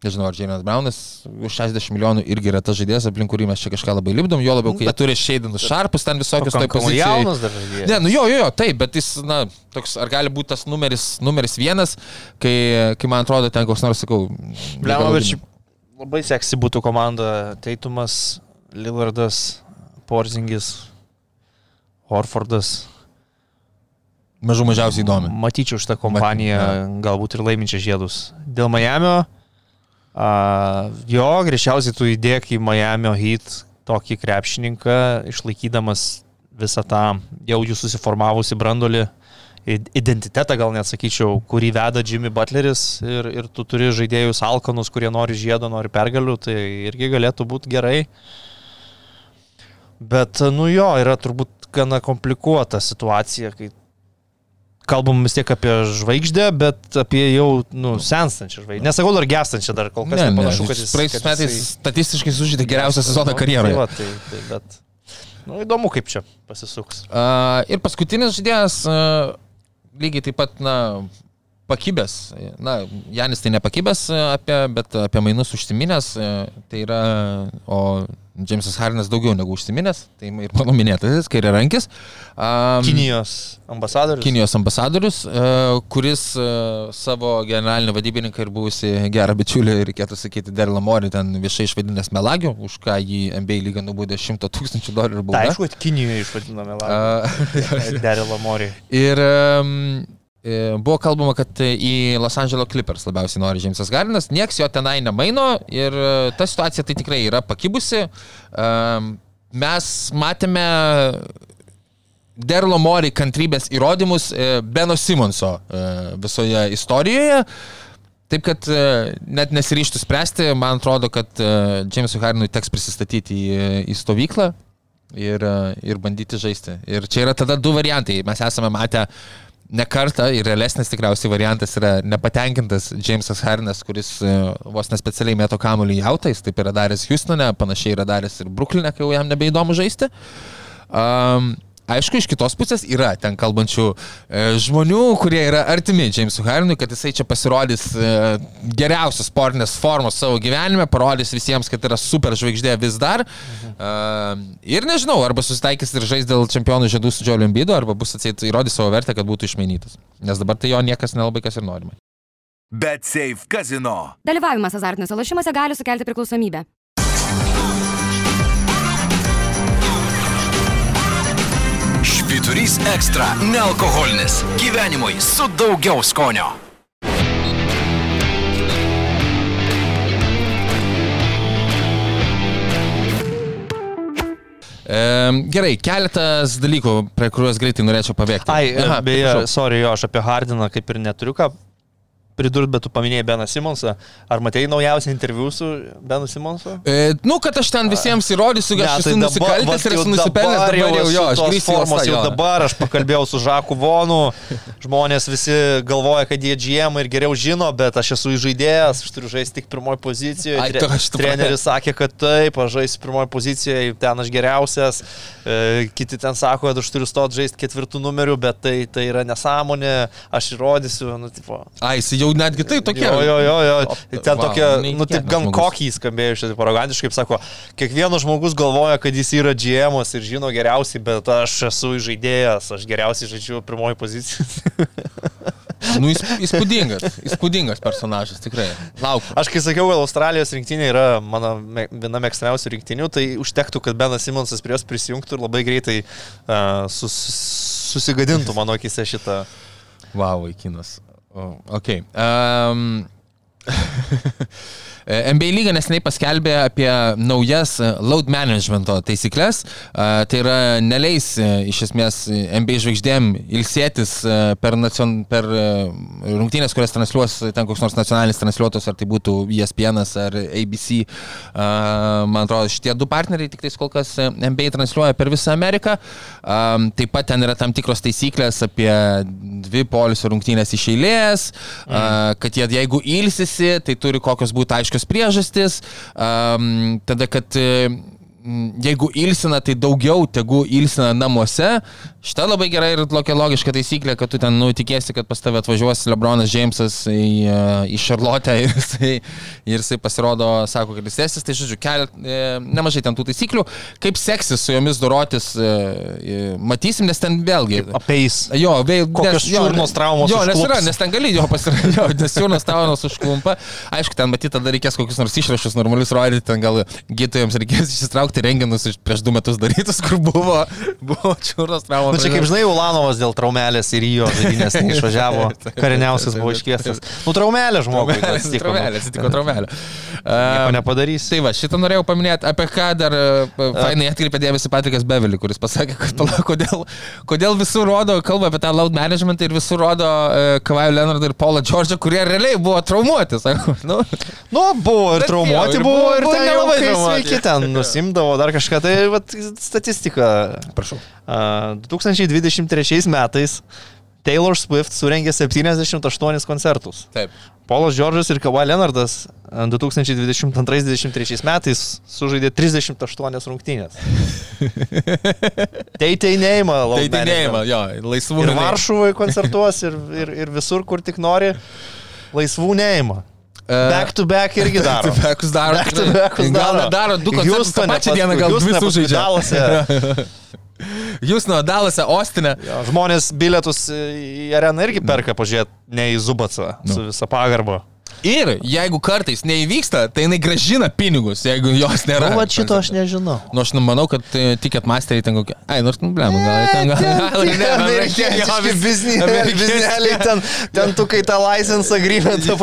nežinau, ar James Brownas už 60 milijonų irgi yra tas žaidėjas, aplink kurį mes čia kažką labai lipdom, jo labiau, kai jie turi šeidinus šarpus, ten visokius toj pozicijai. jaunas dar žaidėjas. Ne, nu jo, jo, jo, taip, bet jis, na, toks, ar gali būti tas numeris, numeris vienas, kai, kai man atrodo, ten koks nors, sakau, bet šiaip labai seksi būtų komanda Teitumas, Lillardas, Porzingis, Horfordas. Mažų mažiausiai įdomi. Matyčiau šitą kompaniją, galbūt ir laiminčią žiedus. Dėl Miamio, a, jo, greičiausiai tu įdėk į Miamio hit tokį krepšininką, išlaikydamas visą tą jau jų susiformavusi brandolį id- identitetą, gal net sakyčiau, kurį veda Jimmy Butleris ir, ir tu turi žaidėjus alkanus, kurie nori žiedo, nori pergalių, tai irgi galėtų būti gerai. Bet, nu jo, yra turbūt gana komplikuota situacija, kai kalbam vis tiek apie žvaigždę, bet apie jau, nu, senstančią žvaigždę. Nesakau dar gestančią, dar kol kas Ne, ne, panašu, kad jis... praeisiais kad metais jisai- statistiškai sužaidė geriausią sezoną Nu, karjeroje. Tai, va, tai, tai, bet, nu, įdomu, kaip čia pasisuks. Uh, ir paskutinis žaidėjas, uh, lygiai taip pat, na, pakibęs. Na, Janis tai nepakibęs apie, bet apie mainus užsiminęs. Uh, tai yra, o Džemsas Harinas daugiau negu užsiminęs. Tai ir mano minėtas, kairė rankis. Um, Kinijos ambasadorius. Kinijos ambasadorius, uh, kuris uh, savo generalinį vadybininką ir buvusi gerą bičiulį, reikėtų sakyti, Derla Mori, ten viešai išvadinęs melagiu, už ką jį NBA lyga nubaudė 100 tūkstančių dolerių Tai baudą. aišku, kad Kinijoje išvadiname Uh, (laughs) Derį Lamorį. Ir um, buvo kalbama, kad į Los Angeles Clippers labiausiai nori Džeimsas Gardinas, nieks jo tenai nemaino ir e, ta situacija tai tikrai yra pakibusi. Mes matėme Derlo Mori kantrybės įrodymus e, Beno Simonso e, visoje istorijoje. Taip kad e, net nesiryštų spręsti, man atrodo, kad e, Džeimsui Harinui teks prisistatyti į, į stovyklą ir, e, ir bandyti žaisti. Ir čia yra tada du variantai. Mes esame matę ne kartą ir realesnis tikriausiai variantas yra nepatenkintas Jamesas Harinas, kuris e, vos nespecialiai mėto kamuolį į jautą, jis taip yra daręs Houstone, panašiai yra daręs ir Brooklyn'e, kai jau jam nebeįdomu žaisti. Um, aišku, iš kitos pusės yra ten kalbančių e, žmonių, kurie yra artimi Jamesui Hardenui, kad jisai čia pasirodys e, geriausios sportinės formos savo gyvenime, parodys visiems, kad yra super žvaigždė vis dar. Mhm. Ir nežinau, arba susitaikys ir žais dėl čempionų žiedų su Džioliu Embidu, arba bus atseit įrodys savo vertę, kad būtų išmainytas. Nes dabar tai jo niekas nelabai kas ir norima. Bet Safe Casino. Dalyvavimas azartiniuose lošimuose gali sukelti priklausomybę. Švyturys ekstra - nealkoholinis. Gyvenimui su daugiau skonio. E, gerai, keletas dalykų, prie kuriuos greitai norėčiau pavėkti. Ai, Aha, beje, sorry, jo, aš apie Hardiną kaip ir neturiu ką pridurti, bet tu paminėjai Beną Simonsą. Ar matėjai naujausią interviu su Benu Simonsu? E, nu, kad aš ten visiems įrodysiu, kad aš esu nusikaltęs ir esu nusipelnęs, dabar jau jo, aš grįžtu formos jau dabar, aš (laughs) pakalbėjau su Žaku Vonu, žmonės visi galvoja, kad jie GM ir geriau žino, bet aš esu žaidėjas, aš turiu žaisti tik pirmoji pozicijoje. Ai, tu- aš tu- Treneris sakė, kad taip, aš žaisiu pirmoji pozicijoje, ten aš geriausias, e, kiti ten sako, kad aš turiu stoti žaisti ketvirtų numerių, bet tai, tai yra nesąmonė, aš įrodysiu, nu, tipo. Ai, jis jau netgi tai tokia. Jo, jo, jo, jo. O, Ten vau, tokia, nu, neįtikėtinas taip gan žmogus. kokį skambėjo iš tikrųjų arogantiškai, kaip sako, kiekvienas žmogus galvoja, kad jis yra GM ir žino geriausiai, bet aš esu žaidėjas, aš geriausiai žaidžiu pirmoji pozicija. Nu, įs- įspūdingas, įspūdingas personažas, tikrai. Laukiu. Aš kai sakiau, kad Australijos rinktinė yra mano viena mėgstamiausių rinktinių, tai užtektų, kad Benas Simonsas prie jos prisijungtų ir labai greitai uh, sus, susigadintų mano akise šitą. Wow, vaikinas. O, ok. Um, (laughs) NBA lyga neseniai paskelbė apie naujas e, load managemento taisyklės. E, Tai yra neleis e, iš esmės e, NBA žvaigždėm ilsėtis e, per, nacion, per e, rungtynės, kurias transliuos ten koks nors nacionalinis transliuotojas, ar tai būtų ESPN ar ABC. E, Man atrodo, šitie du partneriai tik tais kol kas e, NBA transliuoja per visą Ameriką. E, Taip pat ten yra tam tikros taisyklės apie dvi polisio rungtynės iš eilės, mm. kad jie jeigu ilsisi, tai turi kokios būti aiškios priežastys, um, tada kad jeigu ilsina, tai daugiau tegu ilsina namuose. Šitą labai gerai ir tokia logiška taisyklė, kad tu ten nu, tikėsi, kad pas tave atvažiuos Lebronas Jamesas į, e, į Šarlotę ir jisai, ir jisai pasirodo, sako, kad jis esis, tai žodžiu, kelia e, nemažai ten tų taisyklių. Kaip seksis su jomis dorotis, e, matysim, nes ten vėlgi... Apeis. Jo, vėl, Kokios čiurnos traumos Jo, nes yra, nes ten gali jo pasirašyti, (laughs) nes čiurnos traumos užklumpa. Aišku, ten matyti, tada reikės kokius nors išrašus normalius rodyti, ten gal gydytojams reikės išsitraukti renginus iš prieš du metus darytus, kur buvo, buvo čiurnos traumos. Na Nu, čia kaip žinai, Ulanovas dėl traumelės ir jo žaidynės (laughs) neišvažiavo, kariniausias buvo iškviestas. Nu, traumelė atsitiko, nu. traumelė, atsitiko traumelė. Nieko nepadarys. Tai va, šitą norėjau paminėti, apie ką dar uh, fainai atkreipė dėmesį Patrikas Beverly, kuris pasakė, kad pala, kodėl, kodėl visur rodo, kalba apie tą load management ir visur rodo uh, Kavajų Leonardą ir Paulą Džordžą, kurie realiai buvo traumuoti. Sako, nu, Nu, buvo ir traumuoti, jo, ir buvo, buvo- ir ten jau traumuoti. sveiki ten nusimdavo dar kažką. Tai vat, statistika. prašau. A, 2023 metais Taylor Swift surengė 78 koncertus. Taip. Polas Džordžas ir Kawhi Leonardas a, 2022-2023 metais sužaidė 38 rungtynės. Tai tai neima, Tai didėjimą, jo, laisvų. Ir Varšuvoje koncertuos, ir, ir, ir visur, kur tik nori, laisvų neima. Back to back irgi daro. Bekus daro. Back to backus Gal daro. net daro du koncertus tą pačią dieną, gal paskui sužaidžia. Dallase. (laughs) Jūs nuo Dalase, Ostinė. Jo, Žmonės bilietus į areną irgi perka pažiūrėti, ne į Zubacą, su visa pagarba. Ir jeigu kartais neįvyksta, tai jinai gražina pinigus, jeigu jos nėra. Nu, va šito aš nežinau. Nu, aš nu, manau, kad e, ticket masteriai ten kokie. Ai, nors, nu, blem, gal ten (laughs) gal. gal- ne, biznieliai, amerikietiški. ten, ten tu kai tą license agreementą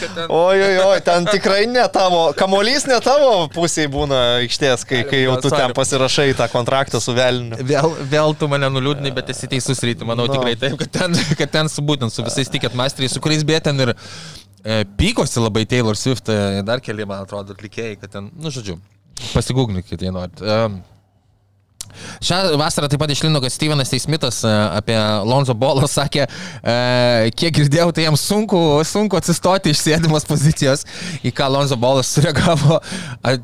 tai ten- oi, oi, oi, ten tikrai ne tavo, kamolys ne tavo pusėje būna aikštės, kai, kai jau tu ten pasirašai tą kontraktą su velniu. Vėl, vėl tu mane nuliūdinai, bet esi teisus ryti, manau No. tikrai taip, kad ten, kad ten su būtent su visais ticket masteriais, su kuriais beje ten ir e, pykosi labai Taylor Swift, e, dar keli, man atrodo, atlikėjai, kad ten, nu, žodžiu, pasigūgnikit, jei norit. E, Šią vasarą taip pat išlino, kad Stevenas Teismitas e, apie Lonzo Bolo (laughs) sakė, e, kiek girdėjau, tai jam sunku, sunku atsistoti iš sėdimas pozicijos, į ką Lonzo Bolas sureagavo,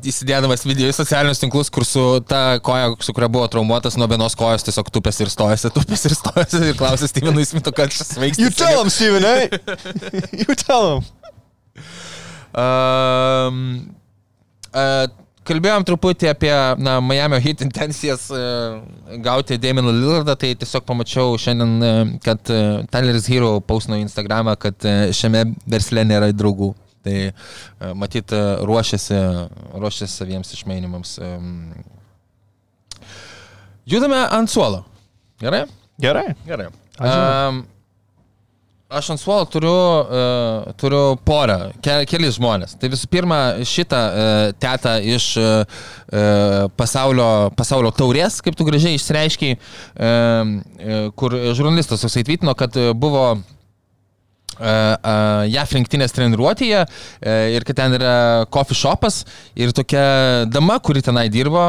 įsidėdamas video į socialinius tinklus, kur su ta koja, su kuria buvo traumuotas nuo vienos kojos, tiesiog tupės ir stojasi, tupės ir stojasi ir klausė Stevenui Smith'u, kad šis veiks. You tell him, Steven, eh? (laughs) you tell him. Um, uh, kalbėjom truputį apie na, Miami Heat intencijas uh, gauti Damieną Lillardą, tai tiesiog pamačiau šiandien, uh, kad uh, Tyleris Hero pausino Instagramą, kad šiame versle nėra draugų. Tai matyt, ruošiasi, ruošiasi saviems išmainimams. Judame ant suolo. Gerai? Gerai. Gerai. Um, aš ant suolo turiu, uh, turiu porą, ke, kelis žmonės. Tai visų pirma, šitą uh, tetą iš uh, pasaulio, pasaulio taurės, kaip tu gražiai išreiškiai, uh, uh, kur žurnalistas toksai tvitino, kad uh, buvo JAF rinktinės treniruotėje ir kad ten yra coffee shopas ir tokia dama, kuri tenai dirbo,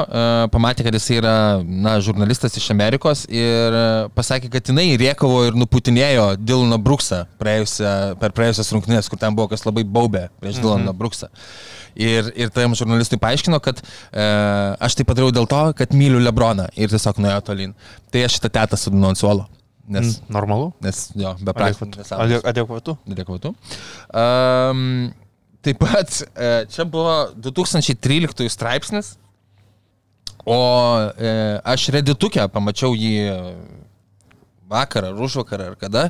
pamatė, kad jis yra na, žurnalistas iš Amerikos ir pasakė, kad jinai riekavo ir nuputinėjo Diloną Bruksą per praėjusias rungtynės, kur ten buvo kas labai baubė prieš mhm. Diloną Bruksą. Ir, ir tam žurnalistui paaiškino, kad e, aš tai padariau dėl to, kad myliu Lebroną ir tiesiog nuėjo tolin. Tai aš šitą tetą sudinu ant suolo. Nes, Normalu. nes jo, be praktikos. Adek- Adekvatu. Adekvatu. Um, taip pat e, čia buvo 2013 straipsnis, o e, aš reditukę pamačiau jį vakar ar už vakar ar kada.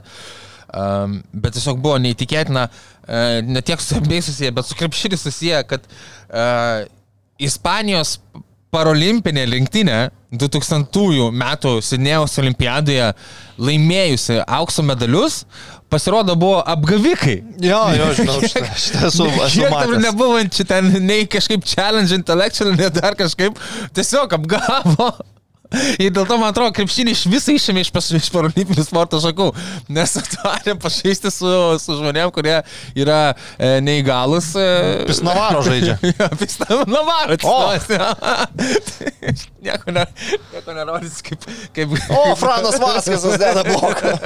Um, bet tiesiog buvo neįtikėtina, uh, ne tiek su abiejais susiję, bet su krepšiniu susiję, kad uh, Ispanijos parolimpinė rinktinė 2000 metų Sidnėjaus olimpiadoje laimėjusi aukso medalius, pasirodo buvo apgavikai. Jo, jo, (laughs) žinau, šitą, esu, esu matęs. nebuvo čia ten nei kažkaip challenge intellectual, nei dar kažkaip, tiesiog apgavo. (laughs) Ir dėl to, man atrodo, krepšinį iš visą išėmė iš, iš paralimpinių sporto šakų. Nes atvarė pažaisti su, su žmonėm, kurie yra e, neįgalus. E, Pisnavaro žaidžia. (laughs) Jo, Pisnavaro. O! (laughs) nieko, ne, nieko nerodys, kaip... kaip O, Franas Vaskasas deda bloką.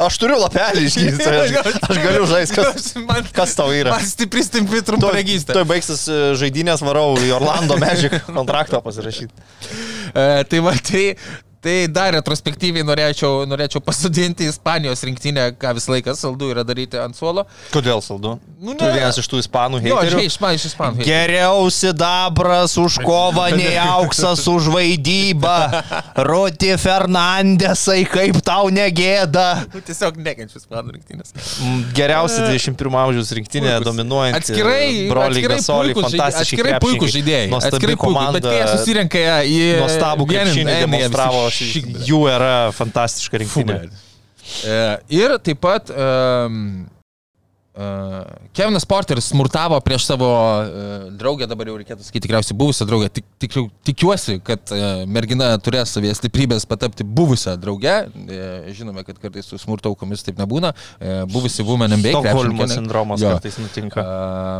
Aš turiu lapelį išgydytoją, aš, aš galiu žaisti, kas, man, kas tau yra. Man stipri, stipri trumparegystė. Tuoj baigsis e, žaidynės, varau į Orlando Magic (laughs) kontraktą pasirašyti. E, tai va, tai, dar retrospektyviai norėčiau, norėčiau pasodinti Ispanijos rinktinę, ką visą laiką saldu yra daryti ant suolo. Kodėl saldu? Nu, Tu ne. vienas iš tų ispanų Jo, heiterių. iš Ispanijos, iš Ispanijos. Geriau sidabras už kovą, nei auksas už vaidybą. Roti Fernandesai, kaip tau negėda. Nu, Tiesiog nekenčiu Ispanų rinktinės. Mm, Geriausia 21 amžiaus rinktinė, dominuojanti. Atskirai, broliai žaidėjai. fantastiški. Atskirai puikūs žaidėjai. Atskirai komanda. bet jie susirenka į... Nuostabų krepšinį demonstravo. Šikbelė. Jų yra fantastiška rinktinė. E, Ir taip pat um, uh, Kevinas Porteris smurtavo prieš savo uh, draugę, dabar jau reikėtų sakyti tikriausiai buvusią draugę. Tik, tik, tikiuosi, kad uh, mergina turės savyje stiprybės patapti buvusią draugę. E, žinome, kad kartais su smurto aukomis taip nebūna. E, buvusi Women NBA. Stokholmo krepšininkė, ne? sindromas Jo. kartais nutinka.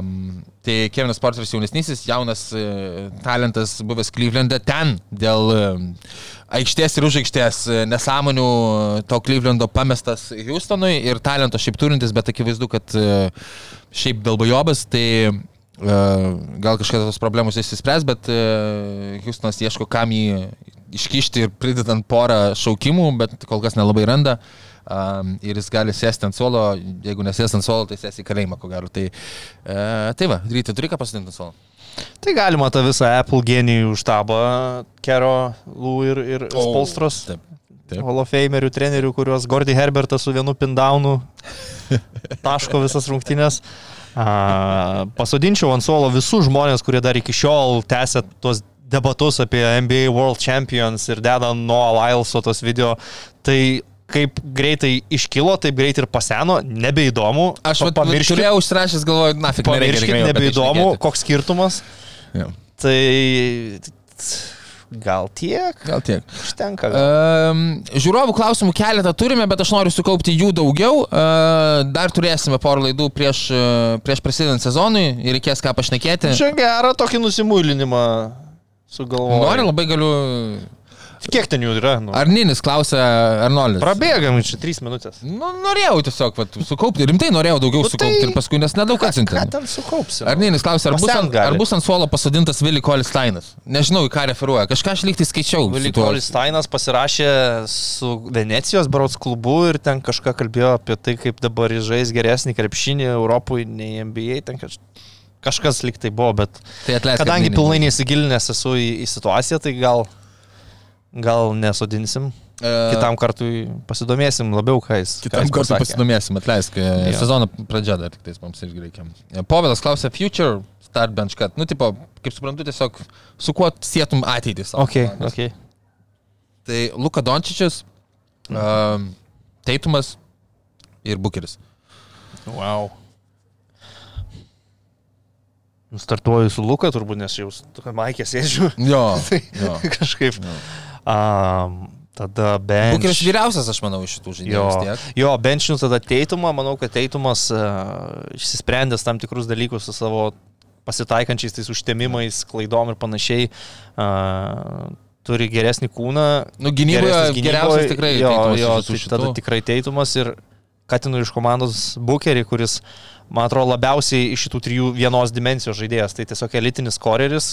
Um, tai Kevinas Porteris jaunesnysis, jaunas uh, talentas buvęs Klyvlende ten dėl um, aikštės ir už aikštės e, nesąmonių e, to Klyvlendo pamestas Houstonui ir talento šiaip turintis, bet akivaizdu, kad uh, šiaip dalbajobas, tai uh, gal kažkokios tos problemos išsispręs, bet uh, Houstonas ieško kam jį iškišti ir pridedant porą šaukimų, bet kol kas nelabai randa. Um, ir jis gali sėsti ant suolo, jeigu nesės ant suolo, tai sės į kalėjimą, ko gero. Tai, uh, tai va, ryte turi ką pasodinti ant suolo. Tai galima tą visą Apple genijų štabą, Kero, Lou ir, ir Spolstros. Taip. Taip. Hall of Famerių trenerių, kuriuos Gordy Herbertas su vienu pindaunu (laughs) taško visas rungtynės. A, pasodinčiau ant suolo visus žmonės, kurie dar iki šiol tęsia tuos debatus apie NBA World Champions ir deda nuo Lylso tos video. Tai kaip greitai iškilo, taip greit ir paseno, nebeįdomu. Aš Pa- vat, pamirškit, turėjau užsirašęs, galvoju, na, tik Pamirškit, nebeįdomu, koks skirtumas. Ja. Tai gal tiek, Gal tiek. užtenka. Um, žiūrovų klausimų keletą turime, bet aš noriu sukaupti jų daugiau. Uh, dar turėsime porą laidų prieš, uh, prieš prasidedant sezonui ir reikės ką pašnekėti. Čia gerą tokį nusimuilinimą sugalvoju. Nori labai galiu. Kiek ten jų yra? Nu? Arninis klausia Arnoldas. Prabėgam čia 3 minutės. Nu, norėjau tiesiog vat, sukaupti, rimtai norėjau daugiau Nu, sukaupti tai- ir paskui, nes nedaug atsiuntė. Ką ten sukaupsi? Arninis klausia, ar bus, ant, ar bus ant suolo pasodintas Vili Kolistainas? Nežinau, į ką referuoja. Kažką aš lygtai skaičiau. Vilikolis Stainas pasirašė su Venecijos Barots klubu ir ten kažką kalbėjo apie tai, kaip dabar žais geresnį krepšinį Europoje nei NBA. Ten kaž... kažkas lyg tai buvo, bet Tai atleisk. kadangi pilnai neįsigilinęs esu į, į situaciją, tai gal, gal nesodinsim. E, Kitam kartui pasidomėsim labiau, ką jis. ką Kitam jis kartui pasakė. pasidomėsim, atleisk. e, Jo. Sezono pradžia dar tik tais mums irgi reikia. E, Povilas klausia Future Start Bench, kad, nu, tipo, kaip suprantu, tiesiog su kuo sėtum ateitį savo. Ok, komandos. ok. Tai Luka Dončičius, uh, Teitumas ir Bukeris. Wow. Startuoju su Luka, turbūt, nes jau tokia maikė sėdžiu. Jo. (laughs) Tai jo. kažkaip. Um, tada bench. Bukeris vyriausias, aš manau, iš šitų žaidėjų. Jo, jo benčinių tada teitumą, manau, kad teitumas uh, išsisprendęs tam tikrus dalykus su savo pasitaikančiais tais užtemimais, klaidom ir panašiai, uh, turi geresnį kūną. Nu, gynyboje geriausias tikrai jo, jo, tai tada tikrai teitumas ir Katinu iš komandos Bukerį, kuris, man atrodo, labiausiai iš šitų trijų vienos dimensijos žaidėjas. Tai tiesiog elitinis koreris,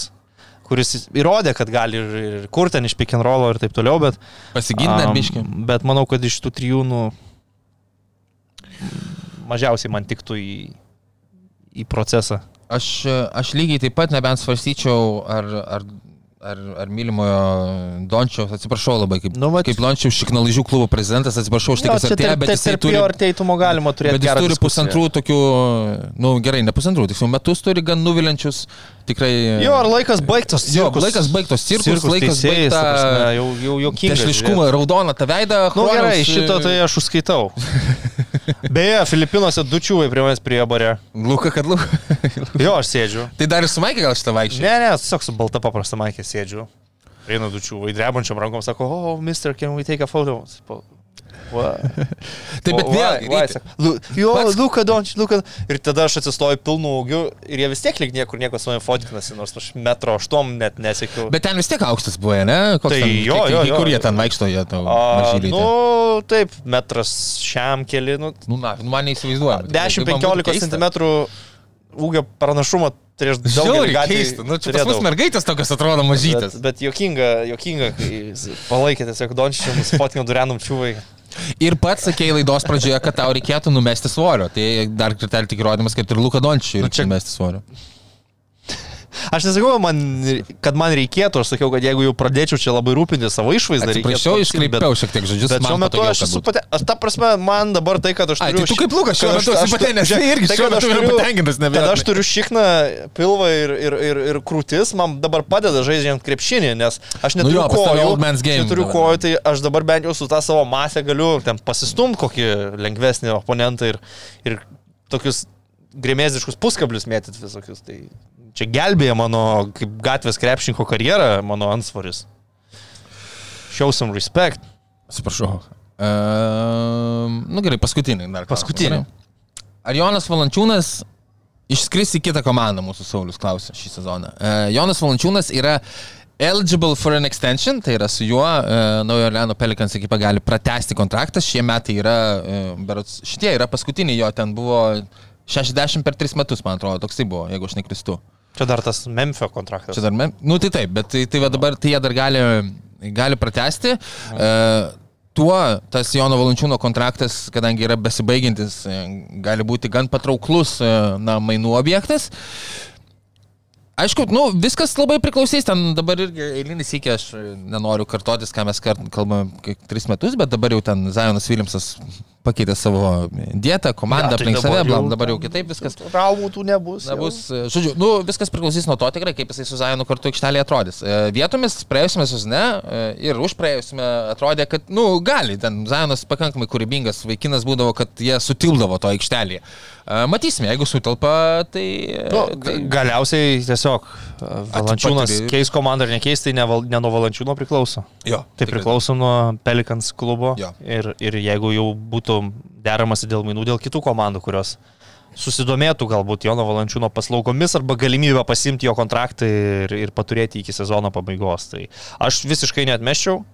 kuris įrodė, kad gali ir, ir kur ten iš pick and rollo ir taip toliau, bet Pasigindinę Am, biški. Bet manau, kad iš tų trijų, nu, mažiausiai man tiktų į, į procesą. Aš, aš lygiai taip pat nebent svarstyčiau, ar, ar, ar, ar mylimojo Dončiaus, atsiprašau labai, kaip, Nu, vat- kaip Dončiaus šiknalažių klubo prezidentas, atsiprašau Jo, kas čia artėja, tarp- bet tarp turi... jo ir teitumo galima turėti. Bet jis turi pusantrų tokių, nu gerai, ne pusantrų, tiksliau metus turi gan nuvilinčius, tikrai... Jo, ar laikas baigtas? Jo, cirkus? laikas baigtos cirkus, laikas teisėjais, ta baigta- prasme, Jau, jau jokinga. Tešliškumą, raudoną tą veidą. Na nu, gerai, Chroniaus, šito tai aš užskaitau. (laughs) Beje, Filipinuose du čiūvai prie manęs prie barė. Luka, kad Luka. Jo, aš sėdžiu. tai dar ir su Maikė gal šitą vaikščią. Ne, ne, tiesiog su balta paprasta maikė sėdžiu. Eina du čiūvai, drebančiam rankom sako, oh, mister, can we take a photo? What? (laughs) Taip, bet O, why- vėl, why? Sako, "Lu- Jo, Luka Dončius, Luka. Ir tada aš atsistoju pilnu ūgiu ir jie vis tiek lyg niekur nieko su manimi fotkinasi, nors aš metro aštuom net nesiekiu. Bet ten vis tiek aukštas buvo, ne? Koks Tai ten, jo, kiek- jo, iki jo. Kur jie ten vaikšto, jie tau A, mažyliai. nu, taip, metras šiam keli, nu, nu, na, nu, man neįsivaizduoju. 10-15 cm ūgio pranašumą prieš daugelį keista. Nu, čia pas mus mergaitės tokios atrodo mažytės. Bet, bet jokinga, jokinga, kai palaikė tiesiog Dončičių, nusifotkinau durenum čiūvai. Ir pats sakėjai laidos pradžioje, kad tau reikėtų numesti svorio. Tai dar kartelį tik įrodymas, kad ir Luka Dončiui Nu, reikia čia- numesti svorio. Aš nesakau, man, kad man reikėtų, aš sakiau, kad jeigu jau pradėčiau čia labai rūpinti savo išvaizdą, reikėtų iškreipiau šiek tiek žodžius. Bet šiuo metu aš kad esu pate... Aš ta prasme, man dabar tai, kad aš Ai, turiu... tai tu kaip Lukas šiuo kad metu patenęs, žiūrėk, tai irgi tai, šiuo kad metu turiu- patenkintas, Kad neabejotinai. aš turiu šikną, pilvą ir, ir, ir, ir krūtis, man dabar padeda žaidžiant krepšinį, nes aš Nu neturiu jo, pas tave kojų. game Neturiu kojų, tai aš dabar bent jau su tą savo masę galiu ten pasistumti kokį lengvesnį oponentą ir, ir tokius grėmėziškus puskablius mėtyti visokius. Tai čia gelbėja mano kaip gatvės krepšinko karjerą, mano ansvaris. Show some respect. Atsiprašau. Uh, nu gerai, paskutinį dar. Paskutinį. Ar Jonas Valančiūnas išskris į kitą komandą, mūsų Saulis klausė šį sezoną. Uh, Jonas Valančiūnas yra eligible for an extension, tai yra su juo uh, Naujo Orleano Pelikans ekipa gali pratesti kontraktą. Šie metai yra, uh, berots, šitie yra paskutiniai jo, ten buvo 60 per 3 metus, man atrodo, toksai buvo, jeigu aš nekristu. Čia dar tas Memphio kontraktas. Čia dar, me... nu tai taip, bet tai, tai va dabar tai jie dar gali, gali pratesti. Uh, tuo tas Jono Valančiūno kontraktas, kadangi yra besibaigiantis, e, gali būti gan patrauklus e, na, mainų objektas. Aišku, nu, viskas labai priklausys, ten dabar irgi eilinis iki, aš nenoriu kartotis, ką mes kalbame tris metus, bet dabar jau ten Zajonas Williamsas pakeitė savo dietą, komandą Ja, tai aplink save, jau- dabar jau kitaip viskas. Traumų tų nebus. Na, bus, e, žodžiu, nu, viskas priklausys nuo to tikrai, kaip jisai su Zajonu kartu aikštelėje atrodys. E, Vietomis praėjusiame sezone e, ir už praėjusiame atrodė, kad, nu, gali, ten Zajonas pakankamai kūrybingas vaikinas būdavo, kad jie sutildavo to aikštelėje. Matysime, jeigu sutelpa, tai... Nu, tai ga- galiausiai tiesiog Valančiūnas patiri- keis komandą ar nekeis, tai ne, val- ne nuo Valančiūno priklauso. jo, Tai priklauso nuo Pelikans klubo. Jo. Ir, ir jeigu jau būtų deramasi dėl mainų, dėl kitų komandų, kurios susidomėtų galbūt Jono Valančiūno paslaugomis arba galimybę pasimti jo kontraktą ir, ir paturėti iki sezono pabaigos. Tai aš visiškai netmeščiau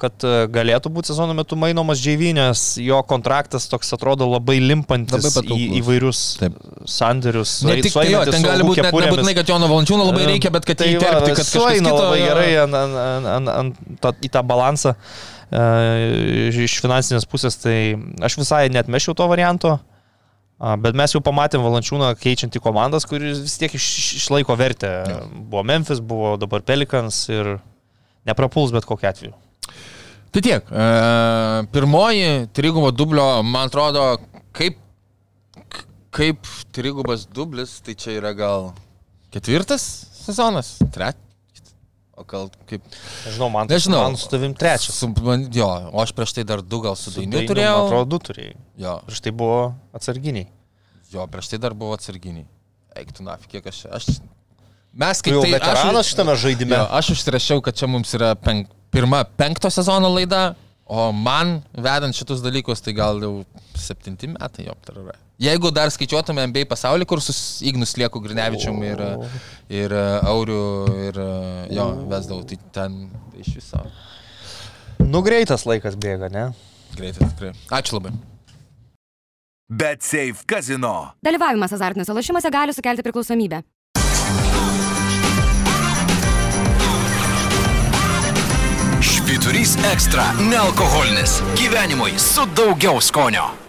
kad e, galėtų būti sezono metu mainomas nes jo kontraktas toks atrodo labai limpantis Labai į įvairius Taip. sandarius. Ne tik tai jo, ten gali būti net nebūtinai, kad Jono Valančiūno labai reikia, bet kad tai įterpti, kad kito labai gerai ant, ant, ant, ant to, į tą balansą e, iš finansinės pusės, tai aš visai net mešiau to varianto. Bet mes jau pamatėm Valančiūną keičiantį komandas, kuris vis tiek iš, iš- išlaiko vertę. Buvo Memphis, buvo dabar Pelikans ir neprapuls bet kokiu atveju. Tai tiek. E, pirmoji trigubo dublio, man atrodo, kaip, kaip trigubas dublis, tai čia yra gal ketvirtas sezonas, trečias. O gal kaip... Nežinau, man, Nežinau. man su tavim trečias. Su, man, jo, o aš prieš tai dar du gal su dainiu Dainium, turėjau. Man atrodo, du turėjai. Jo, Prieš tai buvo atsarginiai. jo, prieš tai dar buvo atsarginiai. Eiktų nafik, kiek aš... aš mes Tu kaip tai... veteranas aš, šitame žaidime. Jo, aš užsirašiau, kad čia mums yra penk, pirma penkto sezono laida, o man vedant šitus dalykus, tai gal jau septinti metai jo aptarara. Jeigu dar skaičiuotume MBA pasaulį, kur su Ignus Lieku Grinevičium ir, ir e, Auriu ir e, jo, vesdavau, tai ten iš viso. Nu, greitas laikas bėga, ne? Greitai, tikrai. Ačiū labai. Bet Safe Casino. Dalyvavimas azartiniuose lošimuose gali sukelti priklausomybę. Švyturys ekstra - nealkoholinis. Gyvenimui su daugiau skonio.